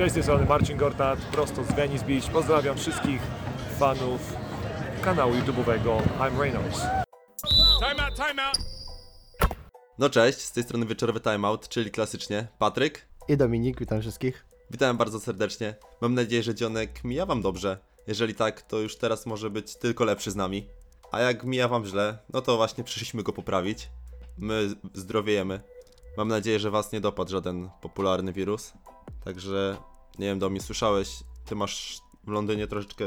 Cześć, z tej strony Marcin Gortat, prosto z Venice Beach. Pozdrawiam wszystkich fanów kanału YouTube'owego I'm Reynolds. Time out, time out. No cześć, z tej strony wieczorowy timeout, czyli klasycznie Patryk. I Dominik, witam wszystkich. Witam bardzo serdecznie. Mam nadzieję, że dzionek mija wam dobrze. Jeżeli tak, to już teraz może być tylko lepszy z nami. A jak mija wam źle, no to właśnie przyszliśmy go poprawić. My zdrowiejemy. Mam nadzieję, że was nie dopadł żaden popularny wirus. Także, nie wiem, Domi, słyszałeś, ty masz w Londynie troszeczkę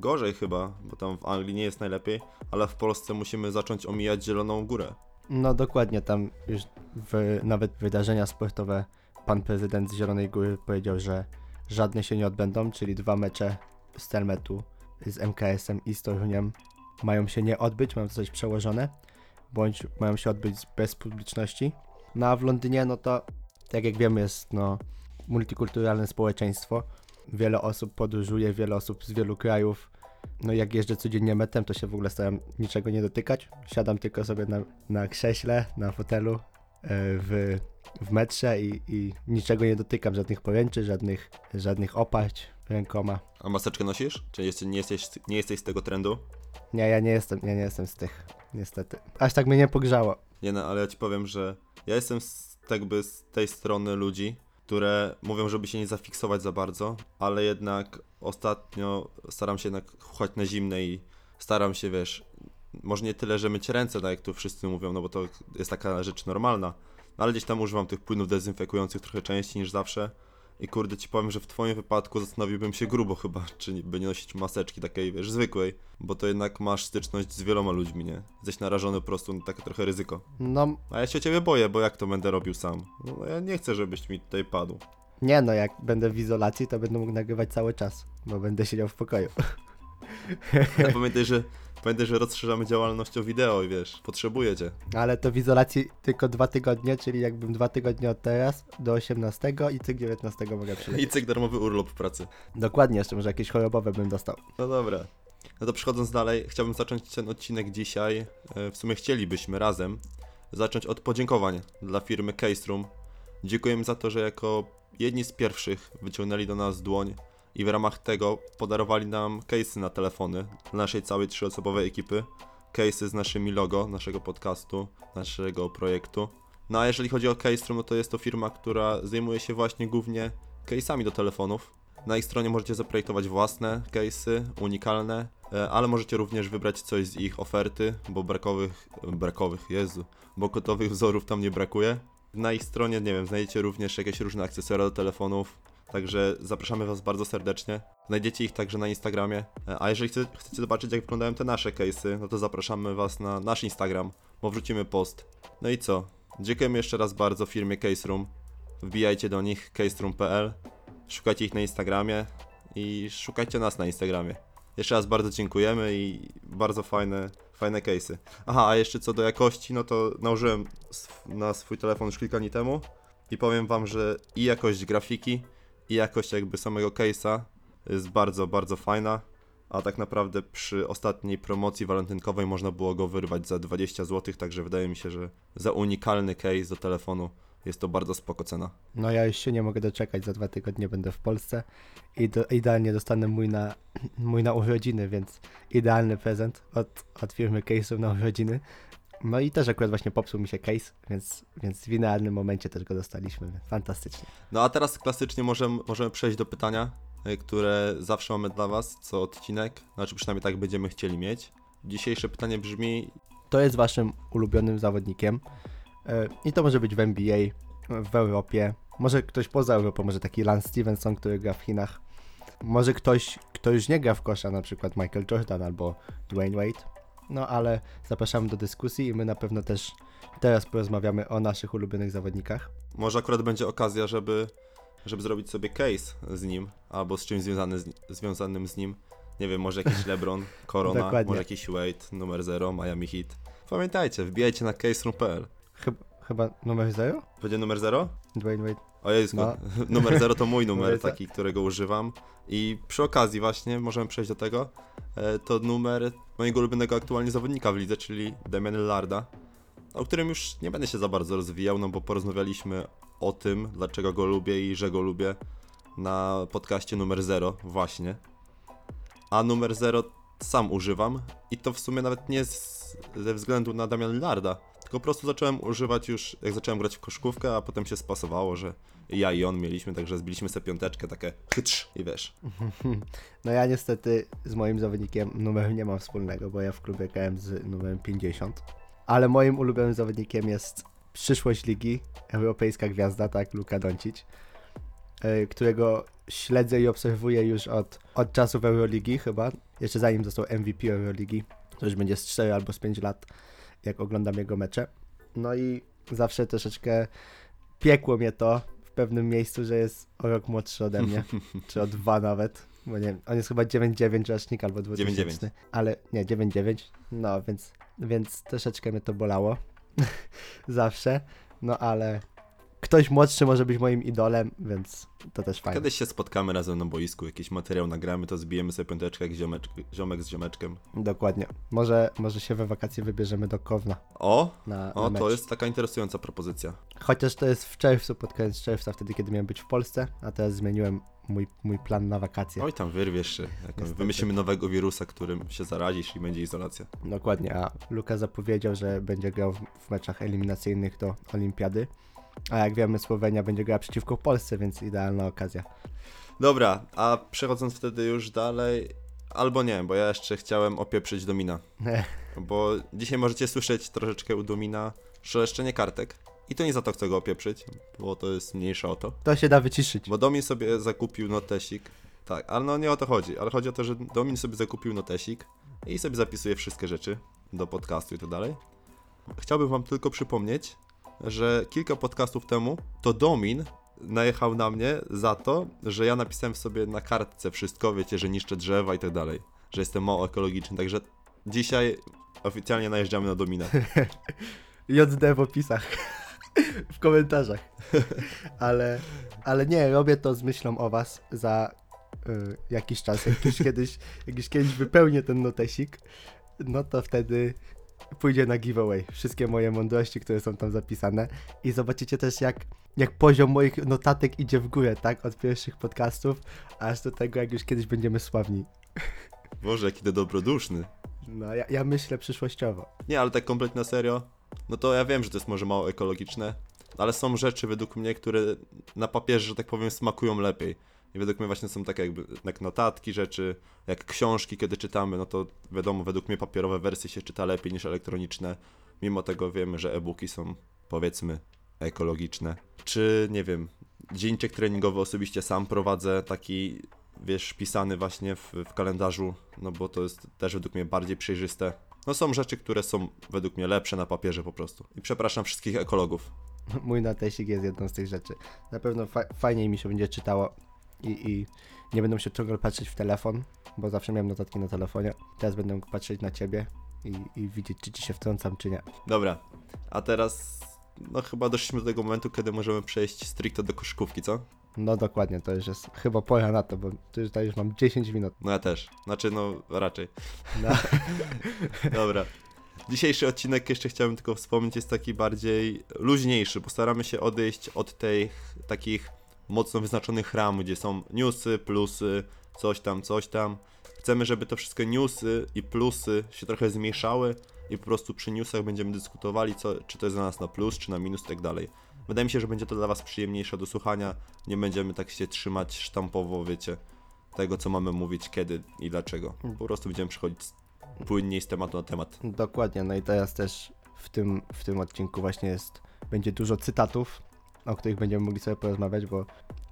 gorzej chyba, bo tam w Anglii nie jest najlepiej, ale w Polsce musimy zacząć omijać Zieloną Górę. No dokładnie, tam już w, nawet wydarzenia sportowe pan prezydent z Zielonej Góry powiedział, że żadne się nie odbędą, czyli dwa mecze z Telmetu z MKS-em i z Toruniem mają się nie odbyć, mają zostać przełożone, bądź mają się odbyć bez publiczności. No a w Londynie, no to tak jak wiemy jest no multikulturalne społeczeństwo, wiele osób podróżuje, wiele osób z wielu krajów, no jak jeżdżę codziennie metem, to się w ogóle staram niczego nie dotykać. Siadam tylko sobie na, na krześle, na fotelu e, w, w metrze i, i niczego nie dotykam, żadnych poręczy, żadnych, żadnych oparć rękoma. A maseczkę nosisz? Czy jest, nie, jesteś, nie jesteś z tego trendu? Nie, ja nie jestem, ja nie jestem z tych, niestety. Aż tak mnie nie pogrzało. Nie no, ale ja ci powiem, że ja jestem z, tak jakby z tej strony ludzi, które mówią, żeby się nie zafiksować za bardzo, ale jednak ostatnio staram się jednak chuchać na zimne i staram się, wiesz, może nie tyle, że myć ręce, tak jak tu wszyscy mówią, no bo to jest taka rzecz normalna, ale gdzieś tam używam tych płynów dezynfekujących trochę częściej niż zawsze. I kurde ci powiem, że w twoim wypadku zastanowiłbym się grubo chyba, czy by nie nosić maseczki takiej, wiesz, zwykłej, bo to jednak masz styczność z wieloma ludźmi, nie? Jesteś narażony po prostu na takie trochę ryzyko. No, A ja się o ciebie boję, bo jak to będę robił sam? No ja nie chcę, żebyś mi tutaj padł. nie no, jak będę w izolacji, to będę mógł nagrywać cały czas, bo będę siedział w pokoju. Pamiętaj, że pamiętaj, że rozszerzamy działalnością wideo i wiesz, potrzebuję cię. Ale to w izolacji tylko dwa tygodnie, czyli jakbym dwa tygodnie od teraz do 18 i cyk 19 mogę przylecieć. I cyk darmowy urlop w pracy. Dokładnie, jeszcze może jakieś chorobowe bym dostał. No dobra. No to przechodząc dalej, chciałbym zacząć ten odcinek dzisiaj. e, W sumie chcielibyśmy razem zacząć od podziękowań dla firmy Case Room. Dziękujemy za to, że jako jedni z pierwszych wyciągnęli do nas dłoń i w ramach tego podarowali nam case'y na telefony dla naszej całej trzyosobowej ekipy. Case'y z naszymi logo, naszego podcastu, naszego projektu. No a jeżeli chodzi o Case Room, no to jest to firma, która zajmuje się właśnie głównie case'ami do telefonów. Na ich stronie możecie zaprojektować własne case'y, unikalne, e, ale możecie również wybrać coś z ich oferty, bo brakowych, brakowych, Jezu, bo gotowych wzorów tam nie brakuje. Na ich stronie, nie wiem, znajdziecie również jakieś różne akcesoria do telefonów, także zapraszamy Was bardzo serdecznie. Znajdziecie ich także na Instagramie, E, a jeżeli chce, chcecie zobaczyć jak wyglądają te nasze case'y, no to zapraszamy Was na nasz Instagram, bo wrzucimy post. No i co? Dziękujemy jeszcze raz bardzo firmie Case Room. Wbijajcie do nich caseroom.pl Szukajcie ich na Instagramie i szukajcie nas na Instagramie. Jeszcze raz bardzo dziękujemy i bardzo fajne, fajne case'y. Aha, a jeszcze co do jakości, no to nałożyłem na swój telefon już kilka dni temu i powiem wam, że i jakość grafiki, i jakość jakby samego case'a jest bardzo, bardzo fajna. A tak naprawdę przy ostatniej promocji walentynkowej można było go wyrwać za 20 zł, także wydaje mi się, że za unikalny case do telefonu jest to bardzo spoko cena. No ja już się nie mogę doczekać, za dwa tygodnie będę w Polsce i do, idealnie dostanę mój na, mój na urodziny, więc idealny prezent od, od firmy Case'ów na urodziny. No i też akurat właśnie popsuł mi się case, więc, więc w idealnym momencie też go dostaliśmy, fantastycznie. No a teraz klasycznie możemy, możemy przejść do pytania, y, które zawsze mamy dla Was co odcinek, znaczy przynajmniej tak będziemy chcieli mieć. Dzisiejsze pytanie brzmi, To jest waszym ulubionym zawodnikiem E, i to może być w NBA, w Europie, może ktoś poza Europą, może taki Lance Stevenson, który gra w Chinach, może ktoś, kto już nie gra w kosza, na przykład Michael Jordan albo Dwayne Wade. No ale zapraszamy do dyskusji i my na pewno też teraz porozmawiamy o naszych ulubionych zawodnikach. może akurat będzie okazja, żeby, żeby zrobić sobie case z nim, albo z czymś związany z, związanym z nim. Nie wiem, może jakiś LeBron, Corona, Dokładnie. może jakiś Wade, numer 0, Miami Heat. Pamiętajcie, wbijajcie na caseroom.pl. Chyba, chyba numer 0? Będzie numer 0? Dwayne Wade. O Jezu, No. numer 0 to mój numer, taki, którego używam. I przy okazji właśnie, możemy przejść do tego, e, to numer mojego ulubionego aktualnie zawodnika w lidze, czyli Damian Lillarda, o którym już nie będę się za bardzo rozwijał, no bo porozmawialiśmy o tym, dlaczego go lubię i że go lubię na podcaście numer 0 właśnie. A numer 0 sam używam i to w sumie nawet nie ze względu na Damian Lillarda, tylko po prostu zacząłem używać już, jak zacząłem grać w koszkówkę, a potem się spasowało, że ja i on mieliśmy, także zbiliśmy sobie piąteczkę, takie chytrz i wiesz. No ja niestety z moim zawodnikiem numer nie mam wspólnego, bo ja w klubie grałem z numerem 50. Ale moim ulubionym zawodnikiem jest przyszłość ligi, europejska gwiazda, tak, Luka Doncic, y, którego śledzę i obserwuję już od, od czasów Euroligi chyba, jeszcze zanim został MVP Euroligi, to już będzie z 4 albo z 5 lat, jak oglądam jego mecze. No i zawsze troszeczkę piekło mnie to w pewnym miejscu, że jest o rok młodszy ode mnie, czy o dwa nawet, bo nie wiem, on jest chyba 9-9 rocznik albo 2000, 9-9. ale nie, 9-9, no więc, więc troszeczkę mnie to bolało zawsze, no ale ktoś młodszy może być moim idolem, więc to też fajne. Kiedyś się spotkamy razem na boisku, jakiś materiał nagramy, to zbijemy sobie piąteczkę jak ziomeczk, ziomek z ziomeczkiem. Dokładnie. Może, może się we wakacje wybierzemy do Kowna O, na, o na to jest taka interesująca propozycja. Chociaż to jest w czerwcu, pod koniec czerwca, wtedy kiedy miałem być w Polsce, a teraz zmieniłem mój, mój plan na wakacje. Oj, tam wyrwiesz się. Wymyślimy nowego wirusa, którym się zarazisz i będzie izolacja. Dokładnie, a Luka zapowiedział, że będzie grał w, w meczach eliminacyjnych do Olimpiady. A jak wiemy, Słowenia będzie grała przeciwko Polsce, więc idealna okazja. Dobra, a przechodząc wtedy już dalej, albo nie, bo ja jeszcze chciałem opieprzyć Domina. Bo dzisiaj możecie słyszeć troszeczkę u Domina szeleszczenie kartek. I to nie za to chcę go opieprzyć, bo to jest mniejsza o to. To się da wyciszyć. Bo Domin sobie zakupił notesik. Tak, ale no nie o to chodzi. Ale chodzi o to, że Domin sobie zakupił notesik i sobie zapisuje wszystkie rzeczy do podcastu i tak dalej. Chciałbym wam tylko przypomnieć, że kilka podcastów temu to Domin najechał na mnie za to, że ja napisałem sobie na kartce wszystko, wiecie, że niszczę drzewa i tak dalej. Że jestem mało ekologiczny, także dzisiaj oficjalnie najeżdżamy na Domina. JD w opisach. w komentarzach. ale, ale nie, robię to z myślą o was za y, jakiś czas. Jak już kiedyś, jak już kiedyś wypełnię ten notesik, no to wtedy pójdzie na giveaway. Wszystkie moje mądrości, które są tam zapisane. I zobaczycie też, jak, jak poziom moich notatek idzie w górę, tak? Od pierwszych podcastów, aż do tego, jak już kiedyś będziemy sławni. Boże, jaki to dobroduszny. No, ja, ja myślę przyszłościowo. Nie, ale tak kompletnie na serio, no to ja wiem, że to jest może mało ekologiczne, ale są rzeczy według mnie, które na papierze, że tak powiem, smakują lepiej. I według mnie właśnie są takie jakby jak notatki rzeczy, jak książki, kiedy czytamy, no to wiadomo, według mnie papierowe wersje się czyta lepiej niż elektroniczne. Mimo tego wiemy, że e-booki są powiedzmy ekologiczne. Czy nie wiem, dzienniczek treningowy osobiście sam prowadzę, taki wiesz, pisany właśnie w, w kalendarzu, no bo to jest też według mnie bardziej przejrzyste. No są rzeczy, które są według mnie lepsze na papierze po prostu. I przepraszam wszystkich ekologów. Mój notesik jest jedną z tych rzeczy. Na pewno fa- fajniej mi się będzie czytało i, i nie będę musiał ciągle patrzeć w telefon, bo zawsze miałem notatki na telefonie. Teraz będę mógł patrzeć na ciebie i, i widzieć, czy ci się wtrącam, czy nie. Dobra, a teraz no chyba doszliśmy do tego momentu, kiedy możemy przejść stricte do koszykówki, co? No dokładnie, to już jest chyba pora na to, bo tutaj już mam 10 minut. No ja też. Znaczy, no raczej. No, Dobra. Dzisiejszy odcinek jeszcze chciałbym tylko wspomnieć jest taki bardziej luźniejszy. Postaramy się odejść od tych takich mocno wyznaczonych ram, gdzie są newsy, plusy, coś tam, coś tam. Chcemy, żeby to wszystkie newsy i plusy się trochę zmieszały i po prostu przy newsach będziemy dyskutowali, co, czy to jest dla nas na plus, czy na minus i tak dalej. Wydaje mi się, że będzie to dla Was przyjemniejsze do słuchania. Nie będziemy tak się trzymać sztampowo, wiecie, tego, co mamy mówić, kiedy i dlaczego. Po prostu będziemy przechodzić płynniej z tematu na temat. dokładnie, no i teraz też w tym, w tym odcinku właśnie jest, będzie dużo cytatów, o których będziemy mogli sobie porozmawiać, bo,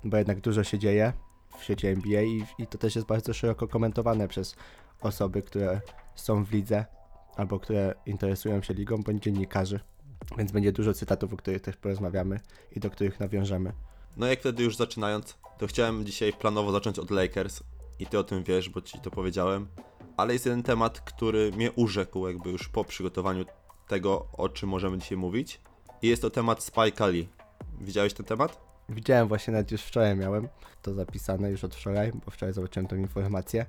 bo jednak dużo się dzieje w sieci NBA i, i to też jest bardzo szeroko komentowane przez osoby, które są w lidze albo które interesują się ligą, bądź dziennikarzy. Więc będzie dużo cytatów, o których też porozmawiamy i do których nawiążemy. No jak wtedy już zaczynając, to chciałem dzisiaj planowo zacząć od Lakers i ty o tym wiesz, bo ci to powiedziałem. Ale jest jeden temat, który mnie urzekł jakby już po przygotowaniu tego, o czym możemy dzisiaj mówić. I jest to temat Spike Lee. Widziałeś ten temat? Widziałem właśnie, nawet już wczoraj miałem to zapisane, już od wczoraj, bo wczoraj zobaczyłem tą informację.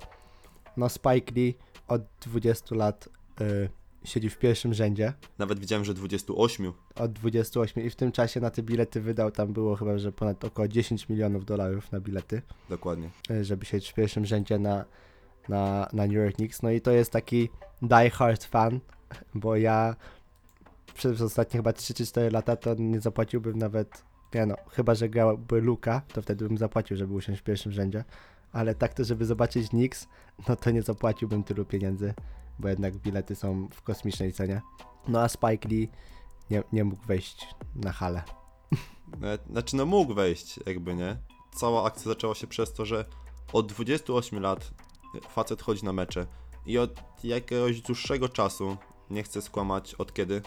No Spike Lee od 20 lat y, siedzi w pierwszym rzędzie Nawet widziałem, że 28. od 28 i w tym czasie na te bilety wydał, tam było chyba, że ponad około 10 milionów dolarów na bilety, Dokładnie. e, żeby siedzieć w pierwszym rzędzie na, na, na New York Knicks. No i to jest taki die hard fan, bo ja przez ostatnie chyba 3 czy 4 lata to nie zapłaciłbym nawet, nie no, chyba, że grałby Luka, to wtedy bym zapłacił, żeby usiąść w pierwszym rzędzie, ale tak to, żeby zobaczyć Knicks, no to nie zapłaciłbym tylu pieniędzy, bo jednak bilety są w kosmicznej cenie. No a Spike Lee nie, nie mógł wejść na halę. E, Znaczy, no mógł wejść, jakby nie. Cała akcja zaczęła się przez to, że od 28 lat facet chodzi na mecze i od jakiegoś dłuższego czasu, nie chcę skłamać od kiedy,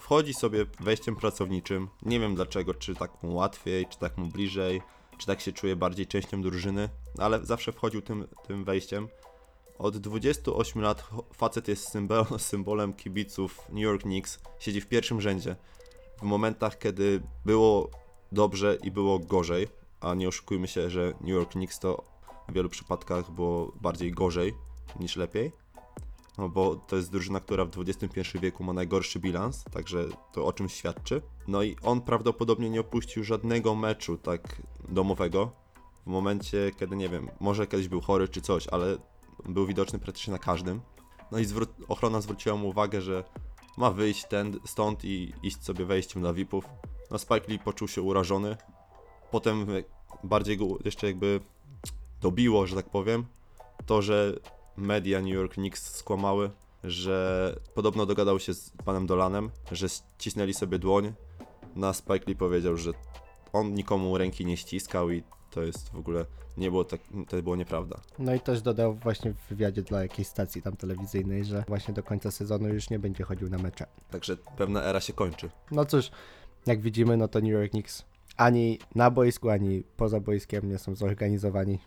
wchodzi sobie wejściem pracowniczym. Nie wiem dlaczego, czy tak mu łatwiej, czy tak mu bliżej, czy tak się czuje bardziej częścią drużyny, ale zawsze wchodził tym, tym wejściem. Od 28 lat facet jest symbol, symbolem kibiców New York Knicks, siedzi w pierwszym rzędzie. W momentach, kiedy było dobrze i było gorzej, a nie oszukujmy się, że New York Knicks to w wielu przypadkach było bardziej gorzej niż lepiej. No bo to jest drużyna, która w XXI wieku ma najgorszy bilans, także to o czym świadczy. No i on prawdopodobnie nie opuścił żadnego meczu tak domowego. W momencie, kiedy nie wiem, może kiedyś był chory czy coś, ale był widoczny praktycznie na każdym. No i zwró- ochrona zwróciła mu uwagę, że ma wyjść ten, stąd i iść sobie wejściem dla VIP-ów. No Spike Lee poczuł się urażony. Potem bardziej go jeszcze jakby dobiło, że tak powiem, to, że media New York Knicks skłamały, że podobno dogadał się z panem Dolanem, że ścisnęli sobie dłoń. Na Spike Lee powiedział, że on nikomu ręki nie ściskał i to jest w ogóle nie było tak, to było nieprawda. No i też dodał właśnie w wywiadzie dla jakiejś stacji tam telewizyjnej, że właśnie do końca sezonu już nie będzie chodził na mecze. Także pewna era się kończy. No cóż, jak widzimy, no to New York Knicks ani na boisku, ani poza boiskiem nie są zorganizowani.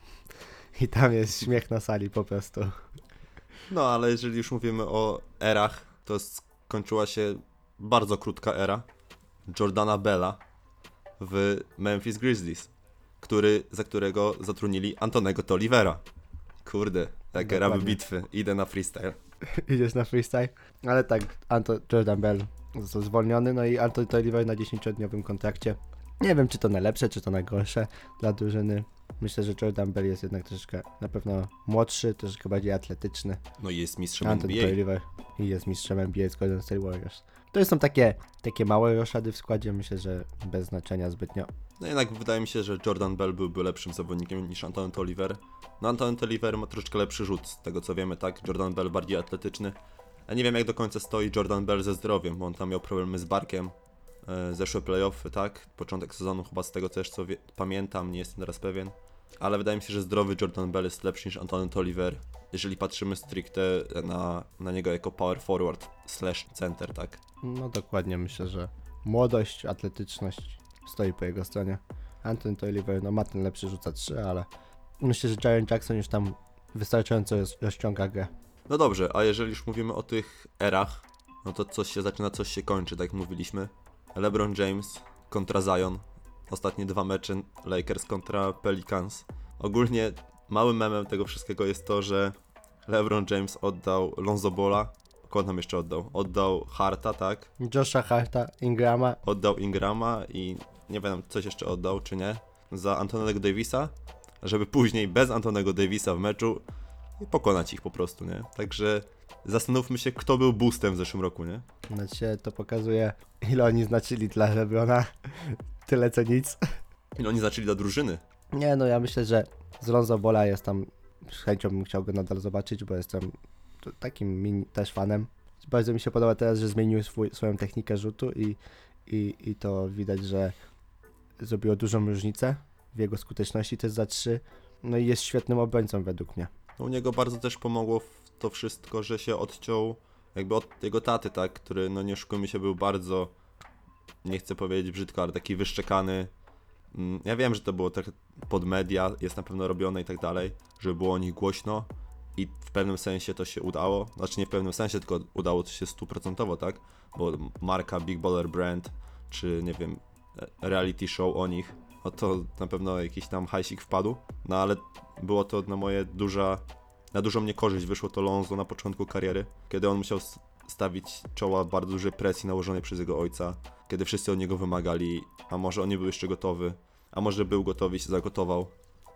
I tam jest śmiech na sali po prostu. No, ale jeżeli już mówimy o erach, to skończyła się bardzo krótka era Jordana Bella w Memphis Grizzlies, który, za którego zatrudnili Antonego Tolivera. Kurde, jakie raby bitwy. Idę na freestyle. Idziesz na freestyle. Ale tak, Anto, Jordan Bell został zwolniony, no i Anton Toliver na 10-dniowym kontrakcie. Nie wiem, czy to najlepsze, czy to najgorsze dla drużyny. Myślę, że Jordan Bell jest jednak troszeczkę na pewno młodszy, troszeczkę bardziej atletyczny. No i jest mistrzem Anton NBA. Toliver i jest mistrzem NBA z Golden State Warriors. To są takie, takie małe roszady w składzie, myślę, że bez znaczenia zbytnio. No jednak wydaje mi się, że Jordan Bell byłby lepszym zawodnikiem niż Anton Toliver. No Anton Toliver ma troszeczkę lepszy rzut, z tego co wiemy, tak? Jordan Bell bardziej atletyczny. Ja nie wiem jak do końca stoi Jordan Bell ze zdrowiem, bo on tam miał problemy z barkiem. E, zeszłe playoffy, tak? Początek sezonu chyba z tego też co wie- pamiętam, nie jestem teraz pewien. Ale wydaje mi się, że zdrowy Jordan Bell jest lepszy niż Anton Toliver, jeżeli patrzymy stricte na, na niego jako power forward slash center, tak? No dokładnie, myślę, że młodość, atletyczność stoi po jego stronie. Anton Toliver, no ma ten lepszy rzuca 3, ale myślę, że Jaren Jackson już tam wystarczająco roz- rozciąga grę. No dobrze, a jeżeli już mówimy o tych erach, no to coś się zaczyna, coś się kończy, tak jak mówiliśmy. LeBron James kontra Zion. Ostatnie dwa mecze Lakers kontra Pelicans. Ogólnie małym memem tego wszystkiego jest to, że LeBron James oddał Lonzo Bola. Kogo nam jeszcze oddał? Oddał Harta, tak? Josha Harta, Ingrama, Oddał Ingrama i nie wiem, coś jeszcze oddał, czy nie, za Antonego Davisa, żeby później bez Antonego Davisa w meczu pokonać ich po prostu, nie? Także zastanówmy się, kto był boostem w zeszłym roku, nie? znaczy to pokazuje ile oni znaczyli dla LeBrona. Tyle co nic. Ile oni zaczęli dla drużyny. Nie no, ja myślę, że z Lonzo Bola jest tam, z chęcią bym chciał go nadal zobaczyć, bo jestem takim mini, też fanem. Bardzo mi się podoba teraz, że zmienił swój, swoją technikę rzutu i, i, i to widać, że zrobiło dużą różnicę w jego skuteczności też za trzy. No i jest świetnym obrońcą według mnie. U niego bardzo też pomogło w to wszystko, że się odciął jakby od jego taty, tak? Który, no nie oszukujmy się, był bardzo, nie chcę powiedzieć brzydko, ale taki wyszczekany. Mm, Ja wiem, że to było trochę pod media, jest na pewno robione i tak dalej, żeby było o nich głośno i w pewnym sensie to się udało. Znaczy nie w pewnym sensie, tylko udało to się stuprocentowo, tak? Bo marka Big Baller Brand, czy nie wiem, reality show o nich, no to na pewno jakiś tam hajsik wpadł. No ale było to na moje duża, na dużą niekorzyść wyszło to Lonzo na początku kariery, kiedy on musiał stawić czoła bardzo dużej presji nałożonej przez jego ojca, kiedy wszyscy od niego wymagali, a może on nie był jeszcze gotowy, a może był gotowy i się zagotował.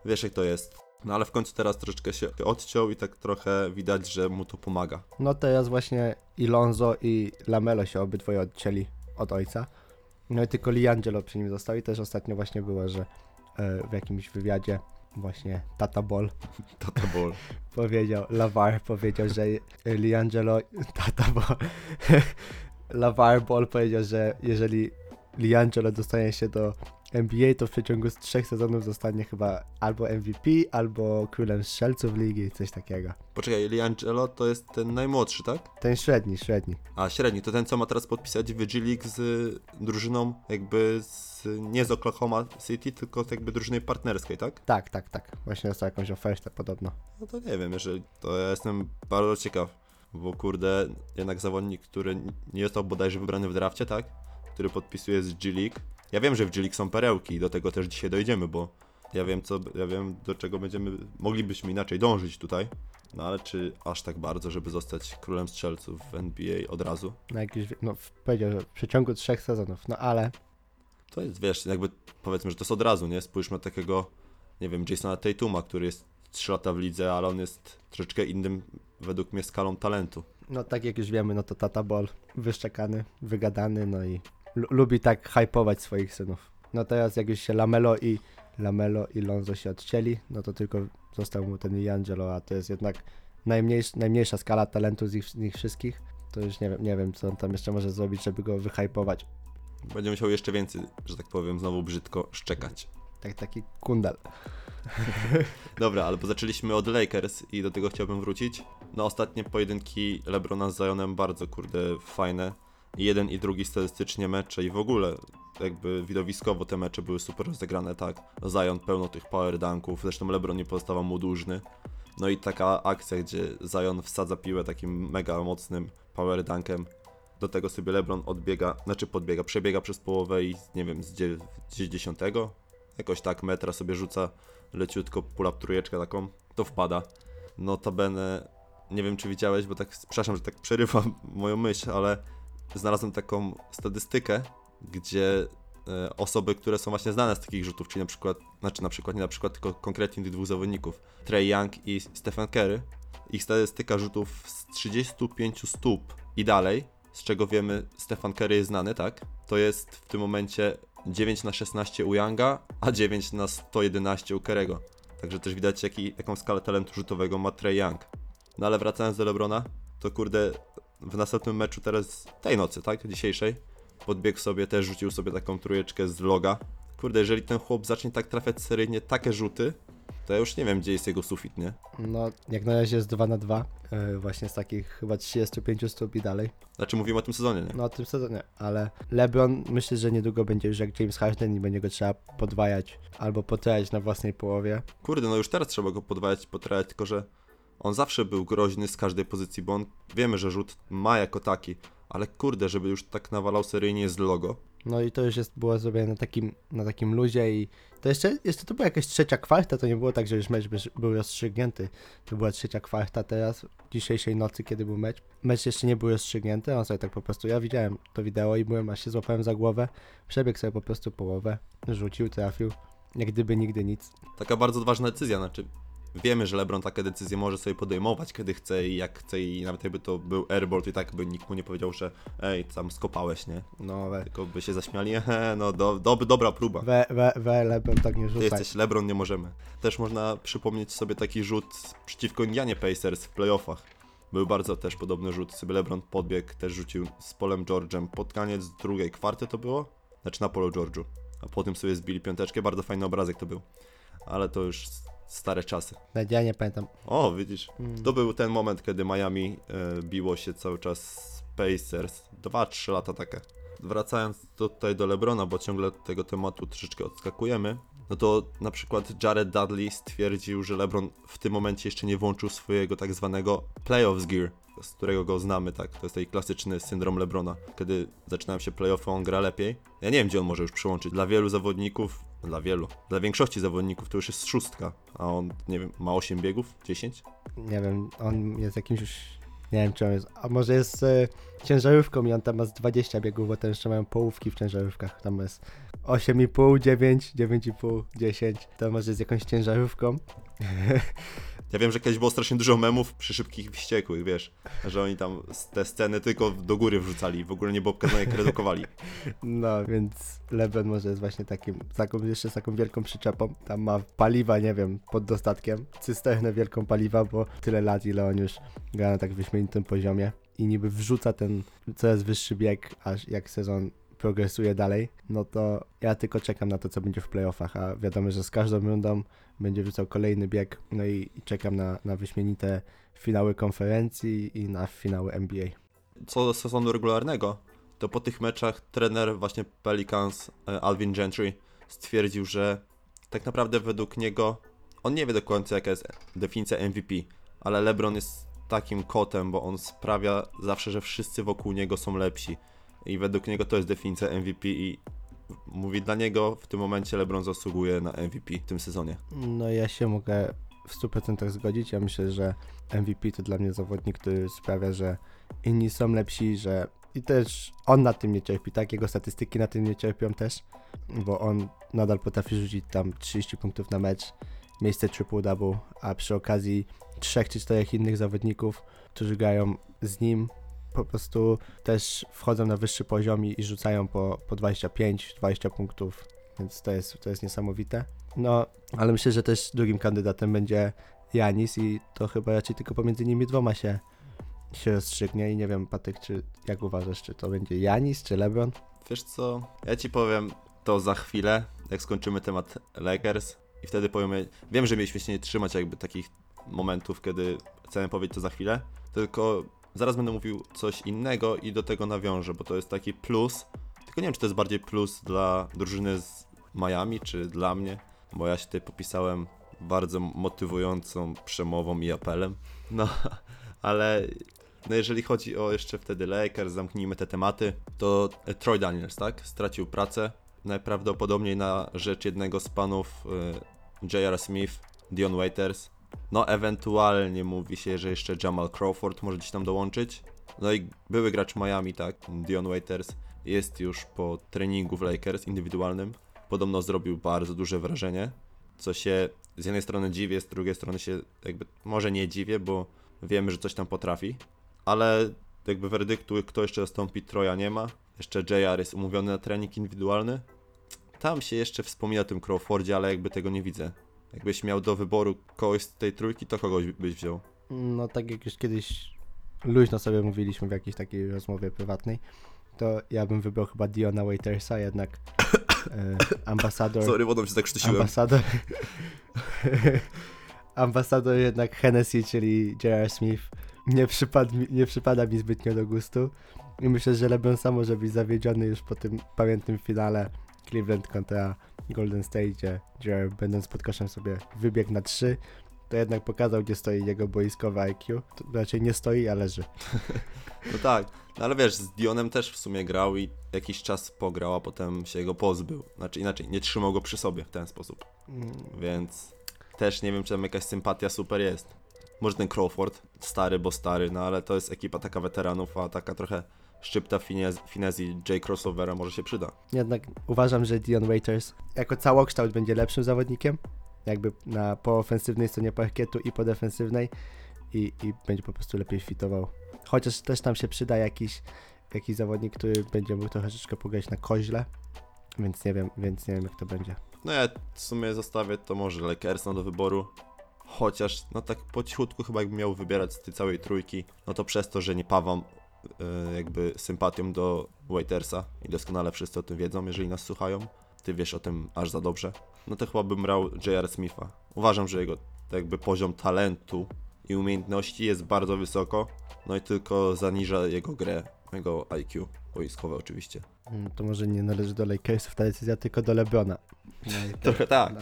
Wiesz jak to jest. No ale w końcu teraz troszeczkę się odciął i tak trochę widać, że mu to pomaga. No teraz właśnie i Lonzo i Lamelo się obydwoje odcięli od ojca. No i tylko Liangelo przy nim został i też ostatnio właśnie było, że e, w jakimś wywiadzie właśnie Tata Ball Tata Ball. powiedział, Lavar powiedział, że Liangelo, Tata Ball, Lavar Ball powiedział, że jeżeli Liangelo dostanie się do NBA, to w przeciągu z trzech sezonów zostanie chyba albo MVP, albo królem strzelców ligi, coś takiego. Poczekaj, Liangelo to jest ten najmłodszy, tak? Ten średni, średni. A średni, to ten co ma teraz podpisać w G League z y, drużyną jakby z, nie z Oklahoma City, tylko z jakby drużyny partnerskiej, tak? Tak, tak, tak. Właśnie dostał jakąś ofertę podobno. No to nie wiem, jeżeli to ja jestem bardzo ciekaw, bo kurde, jednak zawodnik, który nie został bodajże wybrany w drafcie, tak? Który podpisuje z G League. Ja wiem, że w G League są perełki i do tego też dzisiaj dojdziemy, bo ja wiem co, ja wiem do czego będziemy, moglibyśmy inaczej dążyć tutaj. No ale czy aż tak bardzo, żeby zostać królem strzelców w NBA od razu? Na jakiś, no powiedział, że w przeciągu trzech sezonów, no ale To jest, wiesz, jakby powiedzmy, że to jest od razu, nie? Spójrzmy na takiego, nie wiem, Jasona Tatuma, który jest 3 lata w lidze, ale on jest troszeczkę innym, według mnie, skalą talentu. no tak jak już wiemy, no to Tata Ball wyszczekany, wygadany, no i lubi tak hypować swoich synów. No teraz jak już się Lamelo i Lamelo i Lonzo się odcięli, no to tylko został mu ten Liangelo, a to jest jednak najmniejsz, najmniejsza skala talentu z ich, z nich wszystkich. To już nie wiem, nie wiem, co on tam jeszcze może zrobić, żeby go wyhypować. Będzie musiał jeszcze więcej, że tak powiem, znowu brzydko szczekać. Tak, taki kundel. Dobra, ale bo zaczęliśmy od Lakers i do tego chciałbym wrócić. No ostatnie pojedynki LeBrona z Zionem bardzo, kurde, fajne. Jeden i drugi statystycznie mecze i w ogóle jakby widowiskowo te mecze były super rozegrane, tak. Zion pełno tych power dunków, zresztą LeBron nie pozostawał mu dłużny. No i taka akcja, gdzie Zion wsadza piłę takim mega mocnym power dunkiem. Do tego sobie LeBron odbiega, znaczy podbiega, przebiega przez połowę i nie wiem, z dzie- gdzieś dziesiątego, jakoś tak metra sobie rzuca leciutko pull-up trójeczkę taką, to wpada. Notabene, nie wiem czy widziałeś, bo tak, przepraszam, że tak przerywam moją myśl, ale znalazłem taką statystykę, gdzie e, osoby, które są właśnie znane z takich rzutów, czyli na przykład, znaczy na przykład, nie na przykład, tylko konkretnie tych dwóch zawodników, Trey Young i Stephen Curry, ich statystyka rzutów z 35 stóp i dalej, z czego wiemy, Stephen Curry jest znany, tak? To jest w tym momencie 9 na 16 u Younga, a 9 na 111 u Kerego. Także też widać, jaki, jaką skalę talentu rzutowego ma Trey Young. No ale wracając do Lebrona, to kurde, w następnym meczu teraz, tej nocy, tak, dzisiejszej, podbiegł sobie, też rzucił sobie taką trójeczkę z loga. Kurde, jeżeli ten chłop zacznie tak trafiać seryjnie takie rzuty, to ja już nie wiem, gdzie jest jego sufit, nie? No, jak na razie jest 2 na 2, yy, właśnie z takich chyba 35 stóp i dalej. Znaczy mówimy o tym sezonie, nie? No o tym sezonie, ale LeBron myślę, że niedługo będzie już jak James Harden i będzie go trzeba podwajać albo potrajać na własnej połowie. Kurde, no już teraz trzeba go podwajać, potrajać, tylko że on zawsze był groźny z każdej pozycji, bo on wiemy, że rzut ma jako taki, ale kurde, żeby już tak nawalał seryjnie z logo. No i to już jest, było zrobione na takim, na takim luzie i to jeszcze, jeszcze to była jakaś trzecia kwarta, to nie było tak, że już mecz by- był rozstrzygnięty. To była trzecia kwarta teraz, dzisiejszej nocy, kiedy był mecz. Mecz jeszcze nie był rozstrzygnięty, on sobie tak po prostu, ja widziałem to wideo i byłem, aż się złapałem za głowę, przebiegł sobie po prostu połowę, rzucił, trafił, jak gdyby nigdy nic. Taka bardzo ważna decyzja, znaczy wiemy, że LeBron takie decyzje może sobie podejmować, kiedy chce i jak chce i nawet jakby to był airball, i tak by nikt mu nie powiedział, że ej, tam skopałeś, nie? No, we, Tylko by się zaśmiali, he, no do, do, dobra próba. we, we, we LeBron tak nie Ty rzucaj. jesteś LeBron, nie możemy. Też można przypomnieć sobie taki rzut przeciwko Indianie Pacers w playoffach. Był bardzo też podobny rzut, sobie LeBron podbiegł, też rzucił z Polem George'em pod koniec drugiej kwarty to było? Znaczy na polu George'u. A potem sobie zbili piąteczkę, bardzo fajny obrazek to był. Ale to już stare czasy. Ja nie pamiętam. O, widzisz, to był ten moment, kiedy Miami e, biło się cały czas z Pacers. 2-3 lata takie. Wracając tutaj do LeBrona, bo ciągle od tego tematu troszeczkę odskakujemy, no to na przykład Jared Dudley stwierdził, że LeBron w tym momencie jeszcze nie włączył swojego tak zwanego playoffs gear, z którego go znamy, tak? To jest taki klasyczny syndrom LeBrona. Kiedy zaczynają się playoffy, on gra lepiej. Ja nie wiem, gdzie on może już przyłączyć. Dla wielu zawodników, dla wielu, dla większości zawodników to już jest szóstka, a on, nie wiem, ma 8 biegów? 10? Nie wiem, on jest jakimś już Nie wiem, czy on jest. A może jest e, ciężarówką i on tam ma z 20 biegów, bo tam jeszcze mają połówki w ciężarówkach. Tam jest 8,5, 9, 9,5, 10. To może z jakąś ciężarówką. Ja wiem, że kiedyś było strasznie dużo memów przy szybkich wściekłych, wiesz, że oni tam te sceny tylko do góry wrzucali, w ogóle nie było pokazane jak redukowali. No, więc LeBron może jest właśnie takim, taką, jeszcze z taką wielką przyczepą. Tam ma paliwa, nie wiem, pod dostatkiem. Cysternę wielką paliwa, bo tyle lat, ile on już gra na tak wyśmienitym poziomie. I niby wrzuca ten coraz wyższy bieg, aż jak sezon progresuje dalej, no to ja tylko czekam na to, co będzie w playoffach, a wiadomo, że z każdą rundą będzie wrzucał kolejny bieg, no i, czekam na, na wyśmienite finały konferencji i na finały NBA. Co do sezonu regularnego, to po tych meczach trener właśnie Pelicans, e, Alvin Gentry, stwierdził, że tak naprawdę według niego, on nie wie do końca jaka jest definicja MVP, ale LeBron jest takim kotem, bo on sprawia zawsze, że wszyscy wokół niego są lepsi. I według niego to jest definicja MVP i mówi dla niego w tym momencie LeBron zasługuje na MVP w tym sezonie. No ja się mogę w 100% zgodzić. Ja myślę, że MVP to dla mnie zawodnik, który sprawia, że inni są lepsi, że i też on na tym nie cierpi, tak? Jego statystyki na tym nie cierpią też, bo on nadal potrafi rzucić tam 30 punktów na mecz, miejsce triple-double, a przy okazji trzech czy czterech innych zawodników, którzy grają z nim, po prostu też wchodzą na wyższy poziom i, rzucają po, po 25-20 punktów, więc to jest, to jest niesamowite. No, ale myślę, że też drugim kandydatem będzie Janis i to chyba raczej tylko pomiędzy nimi dwoma się, się rozstrzygnie i nie wiem, Patyk, czy jak uważasz, czy to będzie Janis, czy LeBron? Wiesz co, ja ci powiem to za chwilę, jak skończymy temat Lakers i wtedy powiemy, wiem, że mieliśmy się nie trzymać jakby takich momentów, kiedy chcemy powiedzieć to za chwilę, tylko zaraz będę mówił coś innego i do tego nawiążę, bo to jest taki plus, tylko nie wiem, czy to jest bardziej plus dla drużyny z Miami, czy dla mnie, bo ja się tutaj popisałem bardzo motywującą przemową i apelem, no, ale no jeżeli chodzi o jeszcze wtedy Lakers, zamknijmy te tematy, to Troy Daniels, tak? Stracił pracę. Najprawdopodobniej na rzecz jednego z panów e, J.R. Smith, Dion Waiters. No ewentualnie mówi się, że jeszcze Jamal Crawford może gdzieś tam dołączyć. No i były gracz Miami, tak? Dion Waiters jest już po treningu w Lakers indywidualnym. Podobno zrobił bardzo duże wrażenie, co się z jednej strony dziwię, z drugiej strony się jakby może nie dziwię, bo wiemy, że coś tam potrafi ale jakby werdyktu, kto jeszcze zastąpi Troja nie ma. Jeszcze JR jest umówiony na trening indywidualny. Tam się jeszcze wspomina o tym Crawfordzie, ale jakby tego nie widzę. Jakbyś miał do wyboru kogoś z tej trójki, to kogoś byś wziął. No tak jak już kiedyś luźno sobie mówiliśmy w jakiejś takiej rozmowie prywatnej, to ja bym wybrał chyba Diona Waitersa, jednak e, ambasador... Sorry, wodą się zakrztusiłem. Ambasador. ambasador jednak Hennessy, czyli J.R. Smith, nie, przypad, nie przypada mi zbytnio do gustu. I myślę, że LeBron sam może być zawiedziony już po tym pamiętnym finale Cleveland kontra Golden State, gdzie będąc pod koszem sobie wybiegł na 3. To jednak pokazał, gdzie stoi jego boiskowe IQ. To raczej nie stoi, a leży. No tak, no ale wiesz, z Dionem też w sumie grał i jakiś czas pograł, a potem się go pozbył. Znaczy inaczej, nie trzymał go przy sobie w ten sposób. Więc też nie wiem, czy tam jakaś sympatia super jest. Może ten Crawford, stary, bo stary, no ale to jest ekipa taka weteranów, a taka trochę szczypta finez, finezji J. Crossovera może się przyda. Jednak uważam, że Dion Waiters jako całokształt będzie lepszym zawodnikiem. Jakby na po ofensywnej stronie parkietu i po defensywnej. I, I będzie po prostu lepiej fitował. Chociaż też tam się przyda jakiś, jakiś zawodnik, który będzie mógł troszeczkę pograć na koźle. Więc nie wiem, więc nie wiem jak to będzie. No ja w sumie zostawię to może Lakersa do wyboru. Chociaż, no tak po cichutku chyba jakbym miał wybierać z tej całej trójki, no to przez to, że nie pawam jakby sympatią do Waitersa i doskonale wszyscy o tym wiedzą, jeżeli nas słuchają. Ty wiesz o tym aż za dobrze. No to chyba bym brał J.R. Smitha. Uważam, że jego jakby poziom talentu i umiejętności jest bardzo wysoko, no i tylko zaniża jego grę, jego IQ, boiskowe oczywiście. Mm, To może nie należy do Lakersów ta decyzja, tylko do LeBrona. Trochę tak.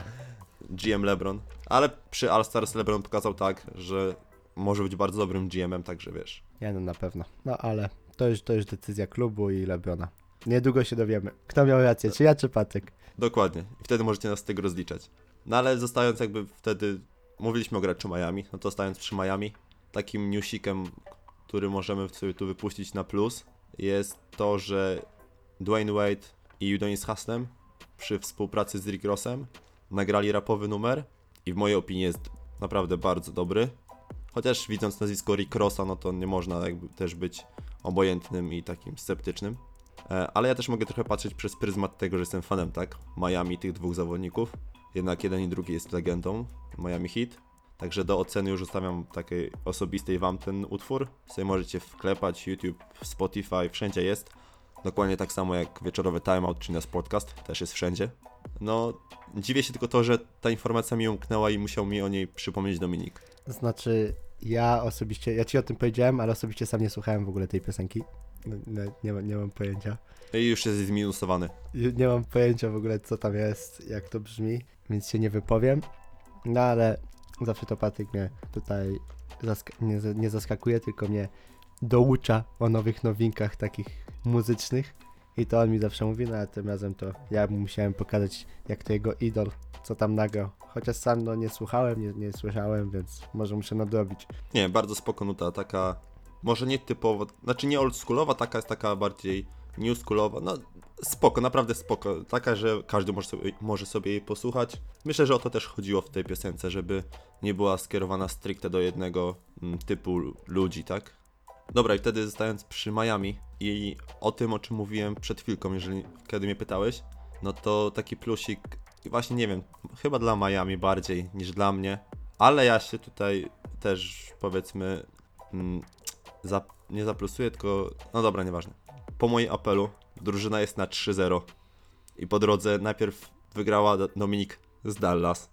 GM LeBron. Ale przy All Stars LeBron pokazał tak, że może być bardzo dobrym GM-em, także wiesz. Nie no, na pewno. No ale to już, to już decyzja klubu i LeBrona. Niedługo się dowiemy. Kto miał rację, czy ja, czy Patyk? Dokładnie. I wtedy możecie nas z tego rozliczać. No ale zostając jakby wtedy, mówiliśmy o graczu Miami, no to zostając przy Miami, takim newsikiem, który możemy sobie tu wypuścić na plus, jest to, że Dwayne Wade i Udonis Haslem przy współpracy z Rick Rossem nagrali rapowy numer i w mojej opinii jest naprawdę bardzo dobry. Chociaż widząc nazwisko Rick Rossa, no to nie można jakby też być obojętnym i takim sceptycznym. E, Ale ja też mogę trochę patrzeć przez pryzmat tego, że jestem fanem, tak? Miami tych dwóch zawodników. Jednak jeden i drugi jest legendą Miami Heat. Także do oceny już zostawiam takiej osobistej wam ten utwór. Sobie możecie wklepać YouTube, Spotify, wszędzie jest. Dokładnie tak samo jak wieczorowy timeout czy nasz podcast, też jest wszędzie. No, dziwię się tylko to, że ta informacja mi umknęła i musiał mi o niej przypomnieć Dominik. Znaczy, ja osobiście, ja ci o tym powiedziałem, ale osobiście sam nie słuchałem w ogóle tej piosenki. No, Nie, nie, mam- nie mam pojęcia. No I już jest zminusowany. Nie mam pojęcia w ogóle, co tam jest, jak to brzmi, więc się nie wypowiem. No ale zawsze to Patryk mnie tutaj zask- nie, nie zaskakuje, tylko mnie doucza o nowych nowinkach takich muzycznych. I to on mi zawsze mówi, no ale tym razem to ja mu musiałem pokazać, jak to jego idol, co tam nagrał. Chociaż sam no nie słuchałem, nie, nie słyszałem, więc może muszę nadrobić. Nie, bardzo spoko nuta, taka może nie typowo, znaczy nie oldschoolowa, taka jest taka bardziej newschoolowa, no spoko, naprawdę spoko, taka, że każdy może sobie, może sobie jej posłuchać. Myślę, że o to też chodziło w tej piosence, żeby nie była skierowana stricte do jednego mm, typu ludzi, tak? Dobra, i wtedy zostając przy Miami i o tym, o czym mówiłem przed chwilką, jeżeli kiedy mnie pytałeś, no to taki plusik, i właśnie nie wiem, chyba dla Miami bardziej niż dla mnie, ale ja się tutaj też powiedzmy mm, za, nie zaplusuję, tylko no dobra, nieważne. Po moim apelu drużyna jest na 3-0 i po drodze najpierw wygrała Do- Dominik z Dallas,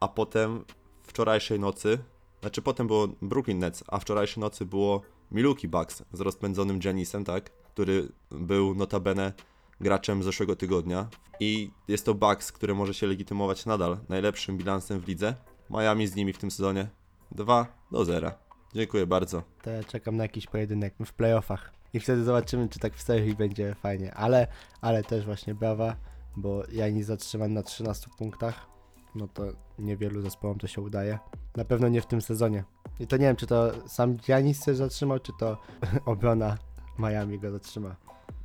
a potem wczorajszej nocy, znaczy potem było Brooklyn Nets, a wczorajszej nocy było Milwaukee Bucks z rozpędzonym Janisem, tak, który był notabene graczem zeszłego tygodnia i jest to Bucks, który może się legitymować nadal najlepszym bilansem w lidze. Miami z nimi w tym sezonie 2 do 0. Dziękuję bardzo. To ja czekam na jakiś pojedynek w playoffach. I wtedy zobaczymy, czy tak w serii będzie fajnie. Ale, ale też właśnie brawa, bo Janis zatrzymany na 13 punktach. No to niewielu zespołom to się udaje. Na pewno nie w tym sezonie. I to nie wiem, czy to sam Janis się zatrzymał, czy to obrona Miami go zatrzyma.